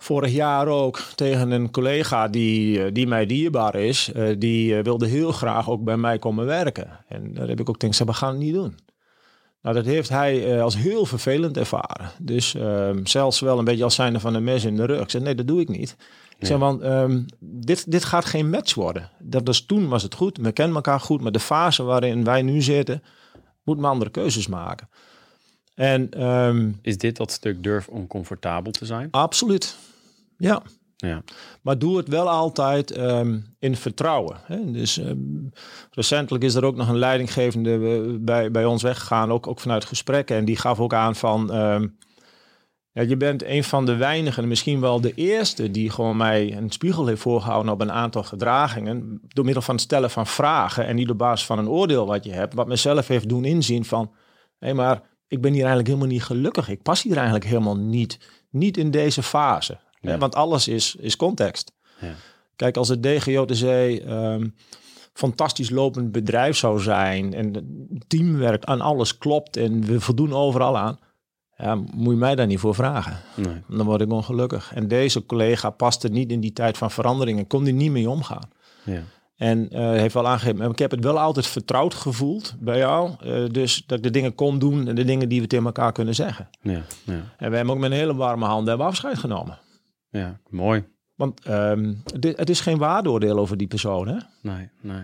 vorig jaar ook tegen een collega die, eh, die mij dierbaar is, eh, die eh, wilde heel graag ook bij mij komen werken. En daar heb ik ook tegen gezegd, we gaan het niet doen. Nou, dat heeft hij als heel vervelend ervaren. Dus ehm, zelfs wel een beetje als zijnde van een mes in de rug. Ik zei, nee, dat doe ik niet. Ik zeg, want ehm, dit, dit gaat geen match worden. Dat was, toen was het goed, we kennen elkaar goed. Maar de fase waarin wij nu zitten, moet men andere keuzes maken. En ehm, Is dit dat stuk durf oncomfortabel te zijn? absoluut. Ja, Ja. Maar doe het wel altijd ehm, in vertrouwen. Hè? Dus ehm, recentelijk is er ook nog een leidinggevende eh, bij, bij ons weggegaan, ook, ook vanuit gesprekken. En die gaf ook aan van, ehm, ja, je bent een van de weinigen, misschien wel de eerste, die gewoon mij een spiegel heeft voorgehouden op een aantal gedragingen. Door middel van het stellen van vragen en niet op basis van een oordeel wat je hebt. Wat mezelf heeft doen inzien van, hé maar ik ben hier eigenlijk helemaal niet gelukkig. Ik pas hier eigenlijk helemaal niet, niet in deze fase. Ja. Hè, Want alles is, is context. Ja. Kijk, als het DGJTC ehm fantastisch lopend bedrijf zou zijn en het teamwerk aan alles klopt en we voldoen overal aan, ja, moet je mij daar niet voor vragen. Nee. Dan word ik ongelukkig. En deze collega paste niet in die tijd van verandering en kon er niet mee omgaan. Ja. En eh, heeft wel aangegeven, ik heb het wel altijd vertrouwd gevoeld bij jou. eh, dus dat ik de dingen kon doen en de dingen die we tegen elkaar kunnen zeggen. Ja. Ja. En we hebben ook met een hele warme handen hebben afscheid genomen. Ja. Mooi. Want ehm, dit- het is geen waardeoordeel over die persoon, hè? Nee, nee.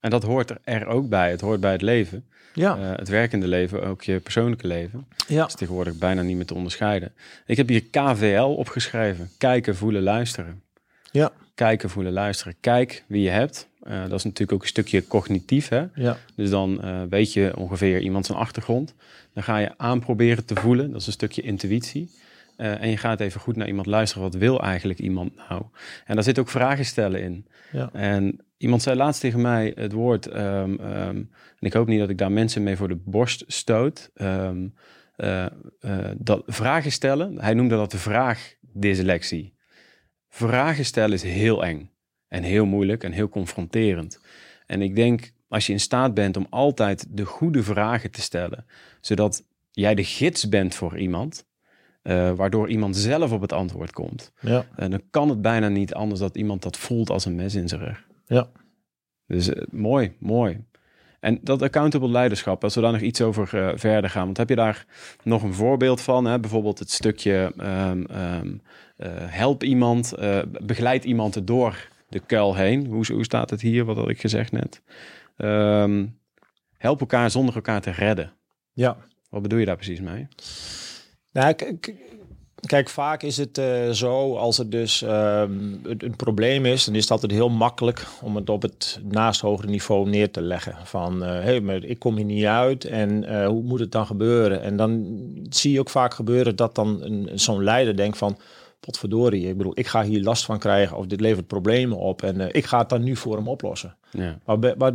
En dat hoort er- er ook bij. Het hoort bij het leven. Ja, Eh, het werkende leven, ook je persoonlijke leven. ja. is tegenwoordig bijna niet meer te onderscheiden. Ik heb hier KVL opgeschreven. Kijken, voelen, luisteren. Ja. Kijken, voelen, luisteren. Kijk wie je hebt. Eh, dat is natuurlijk ook een stukje cognitief. Hè? ja. Dus dan eh, weet je ongeveer iemand zijn achtergrond. Dan ga je aan proberen te voelen. Dat is een stukje intuïtie. Eh, en je gaat even goed naar iemand luisteren. Wat wil eigenlijk iemand nou? En daar zit ook vragen stellen in. Ja. En iemand zei laatst tegen mij het woord, ehm, ehm, en ik hoop niet dat ik daar mensen mee voor de borst stoot, ehm, eh, eh, dat vragen stellen, hij noemde dat de vraagdyslexie. Vragen stellen is heel eng en heel moeilijk en heel confronterend. En ik denk, als je in staat bent om altijd de goede vragen te stellen, zodat jij de gids bent voor iemand, eh, waardoor iemand zelf op het antwoord komt, ja. en dan kan het bijna niet anders dat iemand dat voelt als een mes in zijn rug. Ja. Dus eh, mooi, mooi. En dat accountable leiderschap, als we daar nog iets over eh, verder gaan. Want heb je daar nog een voorbeeld van? Hè? Bijvoorbeeld het stukje ehm, ehm, eh, help iemand, begeleid iemand er door de kuil heen. Hoe, hoe staat het hier? Wat had ik gezegd net? Ehm, help elkaar zonder elkaar te redden. ja. Wat bedoel je daar precies mee? Nou, kijk, vaak is het eh, zo als het dus ehm, een, een probleem is, dan is het altijd heel makkelijk om het op het naast hogere niveau neer te leggen. Van, hé, hey, maar ik kom hier niet uit en eh, hoe moet het dan gebeuren? En dan zie je ook vaak gebeuren dat dan een, zo'n leider denkt van, potverdorie, ik bedoel, ik ga hier last van krijgen of dit levert problemen op en eh, ik ga het dan nu voor hem oplossen. Ja,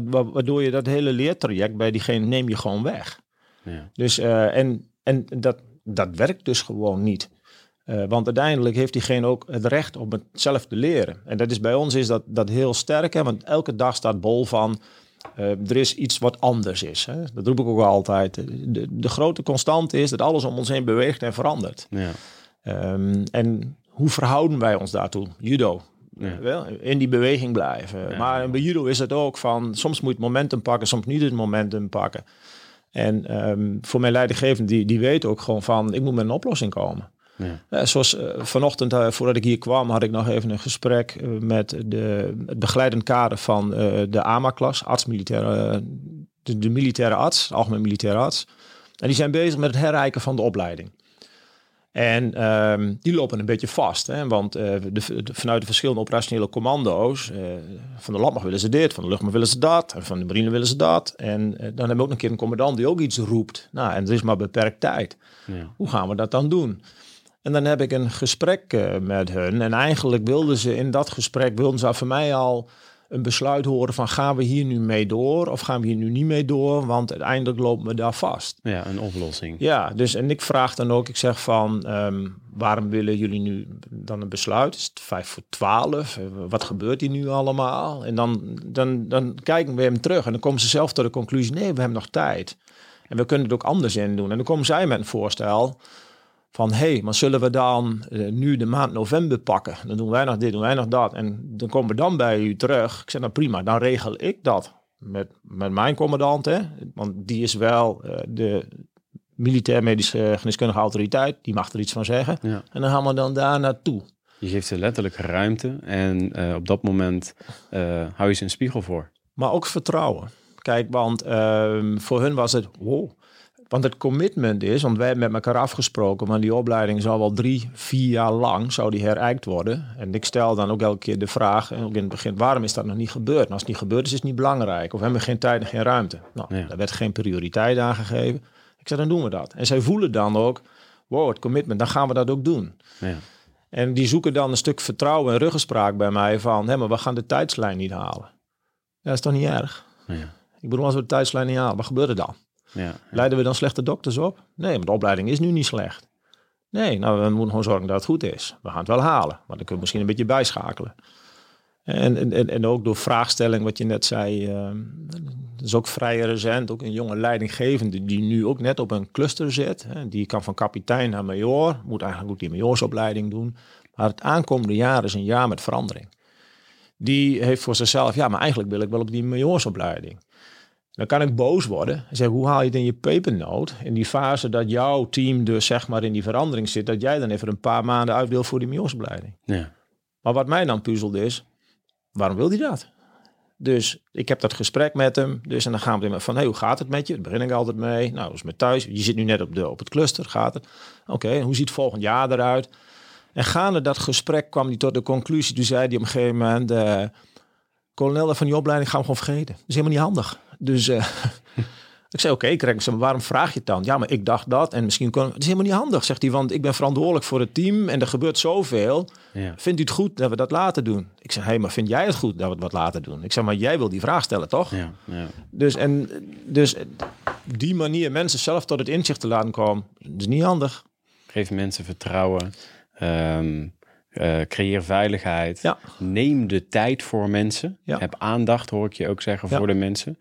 waardoor je dat hele leertraject bij diegene neem je gewoon weg. ja, Dus, eh, en en dat, dat werkt dus gewoon niet. Eh, want uiteindelijk heeft diegene ook het recht om het zelf te leren. En dat is bij ons is dat, dat heel sterk. Hè? Want elke dag staat bol van... eh, er is iets wat anders is. Hè? Dat roep ik ook altijd. De, de grote constante is dat alles om ons heen beweegt en verandert. ja, Ehm, en hoe verhouden wij ons daartoe? Judo. Ja. Wel, in die beweging blijven. Ja. Maar bij judo is het ook van soms moet je het momentum pakken, soms niet het momentum pakken. En ehm, voor mijn leidinggevende, die, die weet ook gewoon van ik moet met een oplossing komen. ja, Eh, zoals eh, vanochtend, eh, voordat ik hier kwam, had ik nog even een gesprek met de, het begeleidend kader van de AMA-klas, arts militaire, de, de militaire arts, algemeen militaire arts. En die zijn bezig met het herrijken van de opleiding. En ehm, die lopen een beetje vast, hè? want eh, de, de- vanuit de verschillende operationele commando's, eh, van de landmacht willen ze dit, van de luchtmacht willen ze dat, en van de marine willen ze dat. En eh, dan hebben we ook een keer een commandant die ook iets roept. Nou, en er is maar beperkt tijd. ja, Hoe gaan we dat dan doen? En dan heb ik een gesprek met hun. En eigenlijk wilden ze in dat gesprek, wilden ze van mij al een besluit horen van gaan we hier nu mee door of gaan we hier nu niet mee door? Want uiteindelijk lopen we daar vast. ja, een oplossing. Ja, dus en ik vraag dan ook, ik zeg van ehm, waarom willen jullie nu dan een besluit? Is het vijf voor twaalf? Eh, Wat gebeurt hier nu allemaal? En dan, dan, dan kijken we hem terug en dan komen ze zelf tot de conclusie, nee, we hebben nog tijd. En we kunnen het ook anders in doen. En dan komen zij met een voorstel van, hé, hey, maar zullen we dan eh, nu de maand november pakken? Dan doen wij nog dit, doen wij nog dat. En dan komen we dan bij u terug. Ik zeg, nou prima, dan regel ik dat met, met mijn commandant. Hè? Want die is wel eh, de militair medische geneeskundige autoriteit. Die mag er iets van zeggen. Ja. En dan gaan we dan daar naartoe. Je geeft ze letterlijk ruimte en eh, op dat moment hou je ze een spiegel voor. Maar ook vertrouwen. Kijk, want ehm, voor hun was het, wow. Want het commitment is, want wij hebben met elkaar afgesproken, maar die opleiding zal wel drie, vier jaar lang zou die herijkt worden. En ik stel dan ook elke keer de vraag, en ook in het begin, waarom is dat nog niet gebeurd? Nou, als het niet gebeurd is, is het niet belangrijk. Of hebben we geen tijd en geen ruimte? Nou, Ja. daar werd geen prioriteit aan gegeven. Ik zei, dan doen we dat. En zij voelen dan ook, wow, het commitment, dan gaan we dat ook doen. Ja. En die zoeken dan een stuk vertrouwen en ruggespraak bij mij van, hé, maar we gaan de tijdslijn niet halen. Ja, dat is toch niet erg? Ja. Ik bedoel, als we de tijdslijn niet halen, wat gebeurt er dan? Ja. Leiden we dan slechte dokters op? Nee, maar de opleiding is nu niet slecht. Nee, nou, we moeten gewoon zorgen dat het goed is. We gaan het wel halen, maar dan kunnen we misschien een beetje bijschakelen. En, en, en- ook door vraagstelling, wat je net zei, ehm, dat is ook vrij recent. Ook een jonge leidinggevende die nu ook net op een cluster zit. Hè, die kan van kapitein naar major, moet eigenlijk ook die majoorsopleiding doen. Maar het aankomende jaar is een jaar met verandering. Die heeft voor zichzelf, ja, maar eigenlijk wil ik wel op die majoorsopleiding. Dan kan ik boos worden en zeggen, hoe haal je het in je pepernoot? In die fase dat jouw team dus zeg maar in die verandering zit, dat jij dan even een paar maanden uit wil voor die majoorsopleiding. Ja. Maar wat mij dan puzzelt is, waarom wil hij dat? Dus ik heb dat gesprek met hem. Dus en dan gaan we met van, hey, hoe gaat het met je? Daar begin ik altijd mee. Nou, hoe is met thuis? Je zit nu net op, de, op het cluster, gaat het? Oké, hoe ziet het volgend jaar eruit? En gaande dat gesprek kwam hij tot de conclusie. Toen zei hij op een gegeven moment, eh kolonel van die opleiding gaan we gewoon vergeten. Dat is helemaal niet handig. Dus eh, ik zei, oké, okay, ik maar waarom vraag je het dan? Ja, maar ik dacht dat en misschien kon... Het is helemaal niet handig, zegt hij, want ik ben verantwoordelijk voor het team en er gebeurt zoveel. Ja. Vindt u het goed dat we dat laten doen? Ik zeg, hé, hey, maar vind jij het goed dat we het wat laten doen? Ik zeg, maar jij wil die vraag stellen, toch? Ja. Ja. Dus, en, dus die manier mensen zelf tot het inzicht te laten komen, is niet handig. Geef mensen vertrouwen. ehm, eh, creëer veiligheid. Ja. Neem de tijd voor mensen. Ja. Heb aandacht, hoor ik je ook zeggen, Ja. voor de mensen.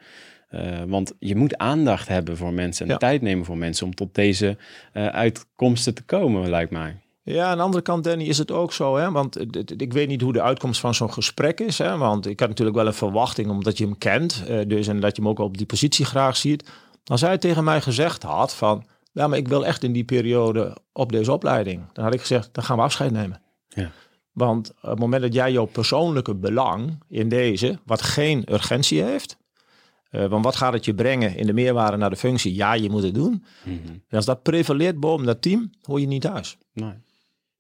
Eh, want je moet aandacht hebben voor mensen en Ja. tijd nemen voor mensen om tot deze eh, uitkomsten te komen, lijkt mij. Ja, aan de andere kant, Danny, is het ook zo. Hè? Want ik weet niet hoe de uitkomst van zo'n gesprek is. Hè? Want ik had natuurlijk wel een verwachting, omdat je hem kent. eh, dus en dat je hem ook op die positie graag ziet. Als hij tegen mij gezegd had van... Ja, maar ik wil echt in die periode op deze opleiding. Dan had ik gezegd, dan gaan we afscheid nemen. Ja. Want op het moment dat jij jouw persoonlijke belang in deze, wat geen urgentie heeft... eh, want wat gaat het je brengen in de meerwaarde naar de functie? Ja, je moet het doen. Mhm. En als dat prevaleert boven dat team, hoor je niet thuis. Nee.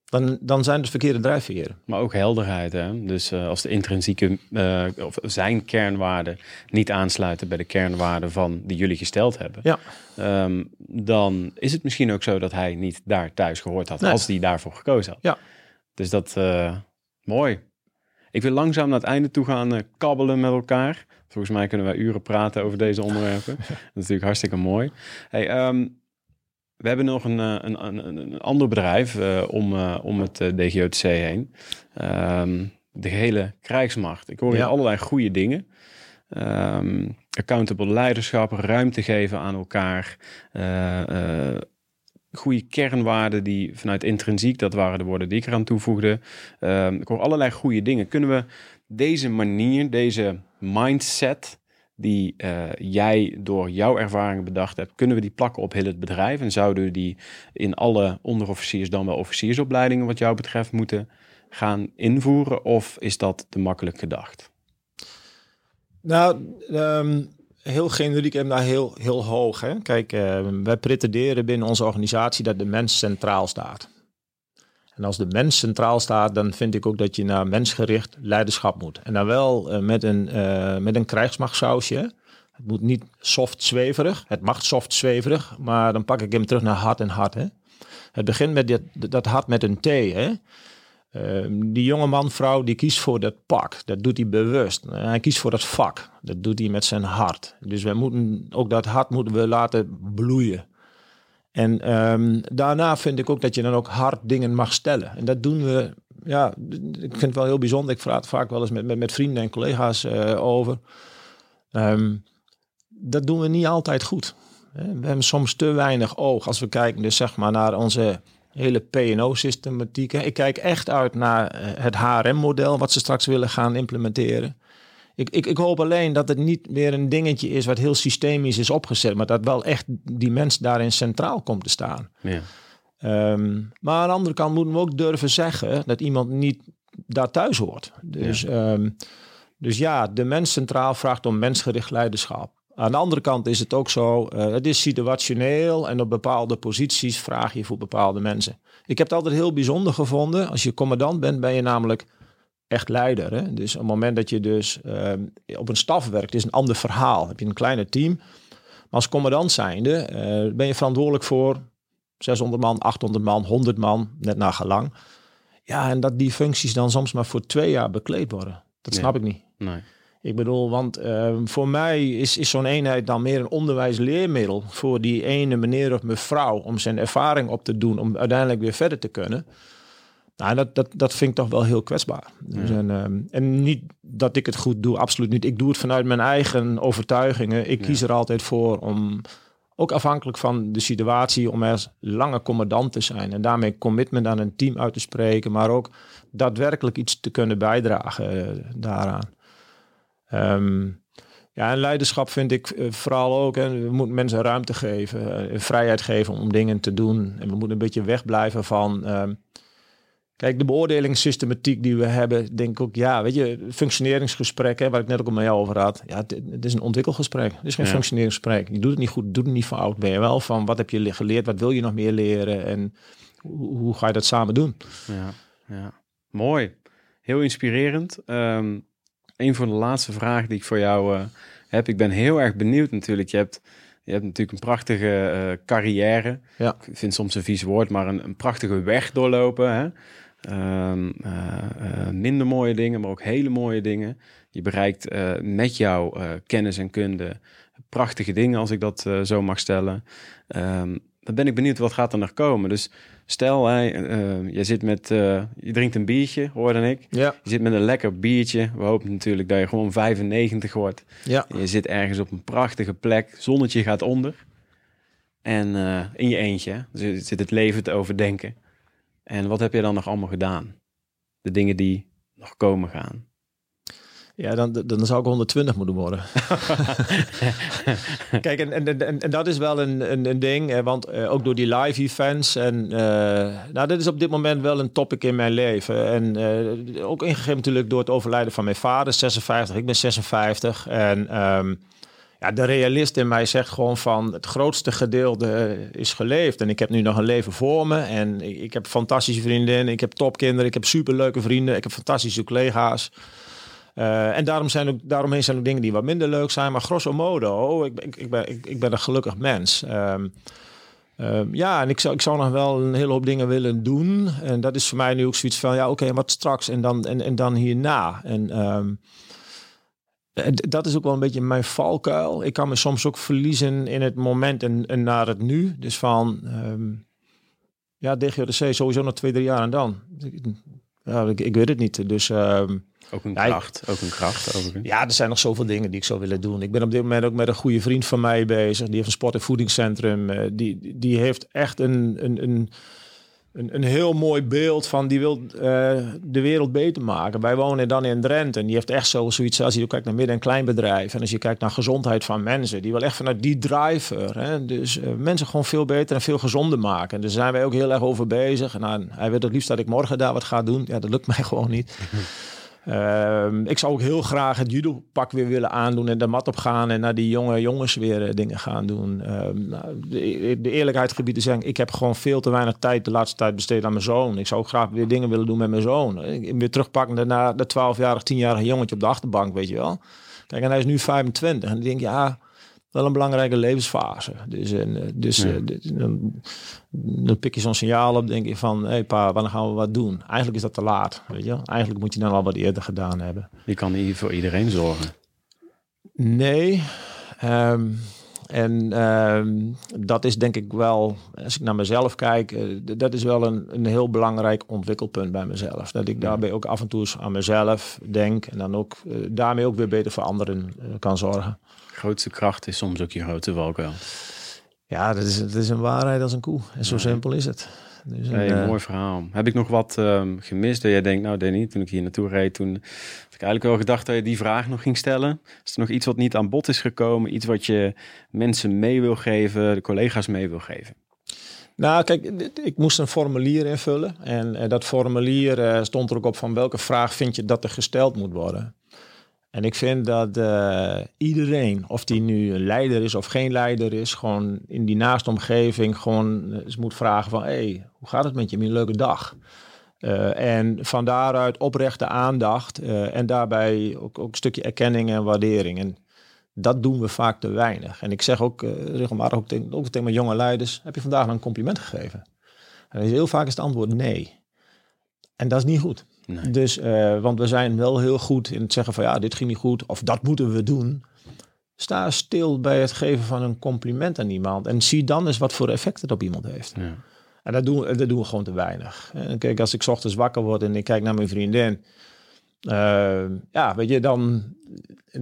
Dan, dan zijn het verkeerde drijfveren. Maar ook helderheid. Hè? Dus eh, als de intrinsieke eh, of zijn kernwaarden niet aansluiten bij de kernwaarden van die jullie gesteld hebben, Ja. ehm, dan is het misschien ook zo dat hij niet daar thuis gehoord had Nee. als hij daarvoor gekozen had. Ja. Dus dat mooi. Ik wil langzaam naar het einde toe gaan eh, kabbelen met elkaar. Volgens mij kunnen wij uren praten over deze onderwerpen. dat is natuurlijk hartstikke mooi. Hey, ehm, we hebben nog een, eh, een, een, een ander bedrijf eh, om, om het DGOTC heen. Ehm, de gehele krijgsmacht. Ik hoor hier Ja. allerlei goede dingen. Ehm, accountable leiderschap, ruimte geven aan elkaar. Goede kernwaarden die vanuit intrinsiek, dat waren de woorden die ik eraan toevoegde. Ehm, ik hoor allerlei goede dingen. Kunnen we deze manier, deze mindset die eh, jij door jouw ervaringen bedacht hebt, kunnen we die plakken op heel het bedrijf? En zouden we die in alle onderofficiers dan wel officiersopleidingen wat jou betreft moeten gaan invoeren? Of is dat te makkelijk gedacht? Nou, ehm, heel generiek en daar heel, heel hoog. Hè? Kijk, eh, wij pretenderen binnen onze organisatie dat de mens centraal staat. En als de mens centraal staat, dan vind ik ook dat je naar mensgericht leiderschap moet. En dan wel eh, met een, eh met een krijgsmachtsausje. Het moet niet soft zweverig. Het mag soft zweverig, maar dan pak ik hem terug naar hard en hard. Hè? Het begint met dit, dat hard met een T. Hè? Ehm, die jonge man, vrouw, die kiest voor dat pak. Dat doet hij bewust. Hij kiest voor dat vak. Dat doet hij met zijn hart. Dus we moeten, ook dat hart moeten we laten bloeien. En ehm, daarna vind ik ook dat je dan ook hard dingen mag stellen. En dat doen we, ja, ik vind het wel heel bijzonder. Ik vraag het vaak wel eens met, met, vrienden en collega's eh, over. Ehm, dat doen we niet altijd goed. We hebben soms te weinig oog als we kijken dus zeg maar naar onze hele P&O-systematiek. Ik kijk echt uit naar eh, het HRM-model wat ze straks willen gaan implementeren. Ik, ik, ik hoop alleen dat het niet meer een dingetje is wat heel systemisch is opgezet, maar dat wel echt die mens daarin centraal komt te staan. Ja. Ehm, maar aan de andere kant moeten we ook durven zeggen dat iemand niet daar thuis hoort. Dus ja, dus ja de mens centraal vraagt om mensgericht leiderschap. Aan de andere kant is het ook zo, uh, het is situationeel en op bepaalde posities vraag je voor bepaalde mensen. Ik heb het altijd heel bijzonder gevonden. Als je commandant bent, ben je namelijk echt leider. Hè? Dus op het moment dat je dus uh, op een staf werkt, is een ander verhaal. Heb je een kleiner team. Maar als commandant zijnde uh, ben je verantwoordelijk voor 600 man, 800 man, 100 man, net naar gelang. Ja, en dat die functies dan soms maar voor twee jaar bekleed worden. Dat snap ik niet. Nee. Ik bedoel, want uh, voor mij is, is zo'n eenheid dan meer een onderwijsleermiddel voor die ene meneer of mevrouw om zijn ervaring op te doen, om uiteindelijk weer verder te kunnen. Nou, dat, dat, dat vind ik toch wel heel kwetsbaar. Dus en, uh, en niet dat ik het goed doe, absoluut niet. Ik doe het vanuit mijn eigen overtuigingen. Ik kies er altijd voor om, ook afhankelijk van de situatie, om er lange commandant te zijn. En daarmee commitment aan een team uit te spreken, maar ook daadwerkelijk iets te kunnen bijdragen uh, daaraan. Um, ja, en leiderschap vind ik uh, vooral ook. En we moeten mensen ruimte geven, uh, vrijheid geven om dingen te doen. En we moeten een beetje wegblijven van. Um, kijk, de beoordelingssystematiek die we hebben, denk ik ook, ja, weet je, functioneringsgesprekken, waar ik net ook al met jou over had. Ja, het, het is een ontwikkelgesprek. Het is geen ja. functioneringsgesprek. Je doet het niet goed, doet het niet fout. Ben je wel van wat heb je geleerd, wat wil je nog meer leren en hoe, hoe ga je dat samen doen? Ja, ja. mooi. Heel inspirerend. Um, een van de laatste vragen die ik voor jou uh, heb. Ik ben heel erg benieuwd natuurlijk. Je hebt, je hebt natuurlijk een prachtige uh, carrière. Ja. Ik vind soms een vies woord, maar een, een prachtige weg doorlopen. Hè? Um, uh, minder mooie dingen, maar ook hele mooie dingen. Je bereikt met jouw kennis en kunde prachtige dingen, als ik dat zo mag stellen. Um, dan ben ik benieuwd wat gaat er nog komen. Dus stel, hè, uh, je zit met, uh, je drinkt een biertje, hoorde ik. Ja. Je zit met een lekker biertje. We hopen natuurlijk dat je gewoon 95 wordt. Ja. Je zit ergens op een prachtige plek. Zonnetje gaat onder. En uh, in je eentje dus zit het leven te overdenken. En wat heb je dan nog allemaal gedaan? De dingen die nog komen gaan. Ja, dan, dan zou ik 120 moeten worden. Kijk, en, en, en, en, dat is wel een, een, een ding, want uh, ook door die live events. En uh, nou, dat is op dit moment wel een topic in mijn leven. En uh, ook ingegeven natuurlijk door het overlijden van mijn vader, 56. Ik ben 56. En um, ja, de realist in mij zegt gewoon van het grootste gedeelte is geleefd. En ik heb nu nog een leven voor me. En ik, ik heb fantastische vriendinnen, ik heb topkinderen, ik heb superleuke vrienden, ik heb fantastische collega's. Uh, en daarom zijn ook, daaromheen zijn ook dingen die wat minder leuk zijn. Maar grosso modo, ik, ik, ik, ben, ik, ik ben een gelukkig mens. Um, um, ja, en ik zou, ik zou nog wel een hele hoop dingen willen doen. En dat is voor mij nu ook zoiets van, ja, oké, wat straks en dan, en, en dan hierna. En um, dat is ook wel een beetje mijn valkuil. Ik kan me soms ook verliezen in het moment en, en naar het nu. Dus van, ja, DGODC sowieso nog twee, drie jaar en dan. Ja, ik, ik weet het niet. Dus... Ook een kracht, ja, ook een kracht. Overigens. Ja, er zijn nog zoveel dingen die ik zou willen doen. Ik ben op dit moment ook met een goede vriend van mij bezig. Die heeft een sport- en voedingscentrum. Uh, die, die heeft echt een, een, een, een, een heel mooi beeld van... die wil uh, de wereld beter maken. Wij wonen dan in Drenthe. En die heeft echt zo, zoiets als je kijkt naar midden- en kleinbedrijf. En als je kijkt naar gezondheid van mensen. Die wil echt vanuit die driver. Hè, dus uh, mensen gewoon veel beter en veel gezonder maken. En daar zijn wij ook heel erg over bezig. En nou, hij wil het liefst dat ik morgen daar wat ga doen. Ja, dat lukt mij gewoon niet. Uh, ik zou ook heel graag het judo-pak weer willen aandoen en de mat op gaan en naar die jonge jongens weer uh, dingen gaan doen. Uh, nou, de, de, eerlijkheid gebied te zeggen, ik heb gewoon veel te weinig tijd de laatste tijd besteed aan mijn zoon. Ik zou ook graag weer dingen willen doen met mijn zoon. Ik weer terugpakken naar de 12-jarig, 10-jarige jongetje op de achterbank, weet je wel. Kijk, en hij is nu 25 en ik denk, ja, wel een belangrijke levensfase. Dus, en, dus ja. uh, dan, dan, pik je zo'n signaal op, denk je van, hé hey, pa, wanneer gaan we wat doen? Eigenlijk is dat te laat, weet je Eigenlijk moet je dan al wat eerder gedaan hebben. Je kan niet voor iedereen zorgen. Nee. Um, en um, dat is denk ik wel, als ik naar mezelf kijk, uh, dat is wel een, een heel belangrijk ontwikkelpunt bij mezelf. Dat ik daarbij ook af en toe aan mezelf denk en dan ook uh, daarmee ook weer beter voor anderen uh, kan zorgen. Grootste kracht is soms ook je grote valkuil. Ja, dat is, dat is een waarheid als een koe. En zo ja. simpel is het. Dus een, hey, mooi verhaal. Heb ik nog wat um, gemist dat jij denkt, nou Danny, toen ik hier naartoe reed, toen had ik eigenlijk wel gedacht dat je die vraag nog ging stellen. Is er nog iets wat niet aan bod is gekomen? Iets wat je mensen mee wil geven, de collega's mee wil geven? Nou, kijk, ik moest een formulier invullen. En uh, dat formulier uh, stond er ook op van welke vraag vind je dat er gesteld moet worden. En ik vind dat uh, iedereen, of die nu een leider is of geen leider is, gewoon in die naaste omgeving gewoon eens moet vragen van, hé, hey, hoe gaat het met je? Een leuke dag? Uh, en van daaruit oprechte aandacht uh, en daarbij ook, ook, een stukje erkenning en waardering. En dat doen we vaak te weinig. En ik zeg ook regelmatig ook tegen mijn jonge leiders, heb je vandaag een compliment gegeven? En heel vaak is het antwoord nee. En dat is niet goed. Nee. Dus, uh, want we zijn wel heel goed in het zeggen van ja, dit ging niet goed of dat moeten we doen. Sta stil bij het geven van een compliment aan iemand en zie dan eens wat voor effect het op iemand heeft. Ja. En dat doen, dat doen we gewoon te weinig. En kijk, als ik ochtends wakker word en ik kijk naar mijn vriendin, uh, ja, weet je, dan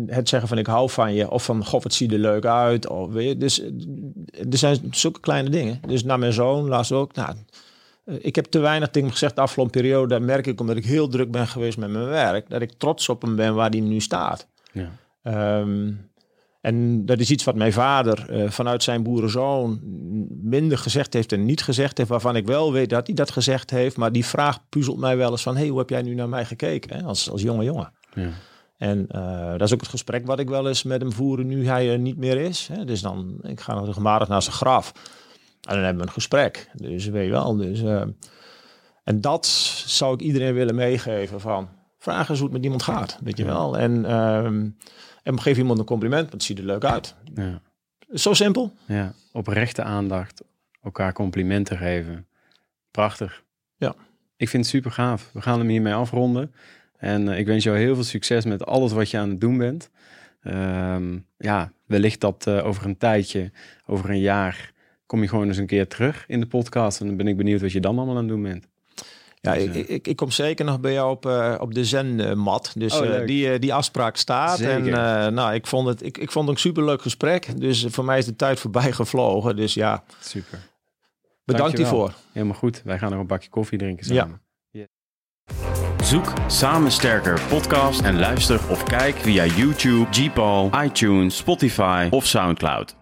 het zeggen van ik hou van je of van god, het ziet er leuk uit. Of, weet je, dus er zijn zulke kleine dingen. Dus naar mijn zoon laatst ook, nou, eh, ik heb te weinig tegen gezegd de afgelopen periode. Dat merk ik omdat ik heel druk ben geweest met mijn werk. Dat ik trots op hem ben waar hij nu staat. Ja. Um, en dat is iets wat mijn vader uh, vanuit zijn boerenzoon minder gezegd heeft en niet gezegd heeft. Waarvan ik wel weet dat hij dat gezegd heeft. Maar die vraag puzzelt mij wel eens van... hey, hoe heb jij nu naar mij gekeken hè? Als, als jonge jongen? Ja. En uh, dat is ook het gesprek wat ik wel eens met hem voeren nu hij er niet meer is. Hè? Dus dan, ik ga regelmatig naar zijn graf. En dan hebben we een gesprek. Dus weet je wel. Dus, uh, en dat zou ik iedereen willen meegeven van... Vraag eens hoe het met iemand gaat, weet je wel. En, uh, en geef iemand een compliment, want het ziet er leuk uit. Ja. Zo simpel. Ja, oprechte aandacht. Elkaar complimenten geven. Prachtig. Ja. Ik vind het super gaaf. We gaan hem hiermee afronden. En uh, ik wens jou heel veel succes met alles wat je aan het doen bent. Uh, ja, wellicht dat uh, over een tijdje, over een jaar kom je gewoon eens een keer terug in de podcast. En dan ben ik benieuwd wat je dan allemaal aan het doen bent. Ja, dus, ik, ik, ik, kom zeker nog bij jou op, uh, op de zenmat. Dus oh, uh, die, die afspraak staat. Zeker. En uh, nou, ik vond het, ik, ik vond het een superleuk gesprek. Dus voor mij is de tijd voorbij gevlogen. Dus ja, super. Bedankt hiervoor. Helemaal goed. Wij gaan nog een bakje koffie drinken samen. Ja. Zoek Samen Sterker podcast en luister of kijk via YouTube, Gpal, iTunes, Spotify of Soundcloud.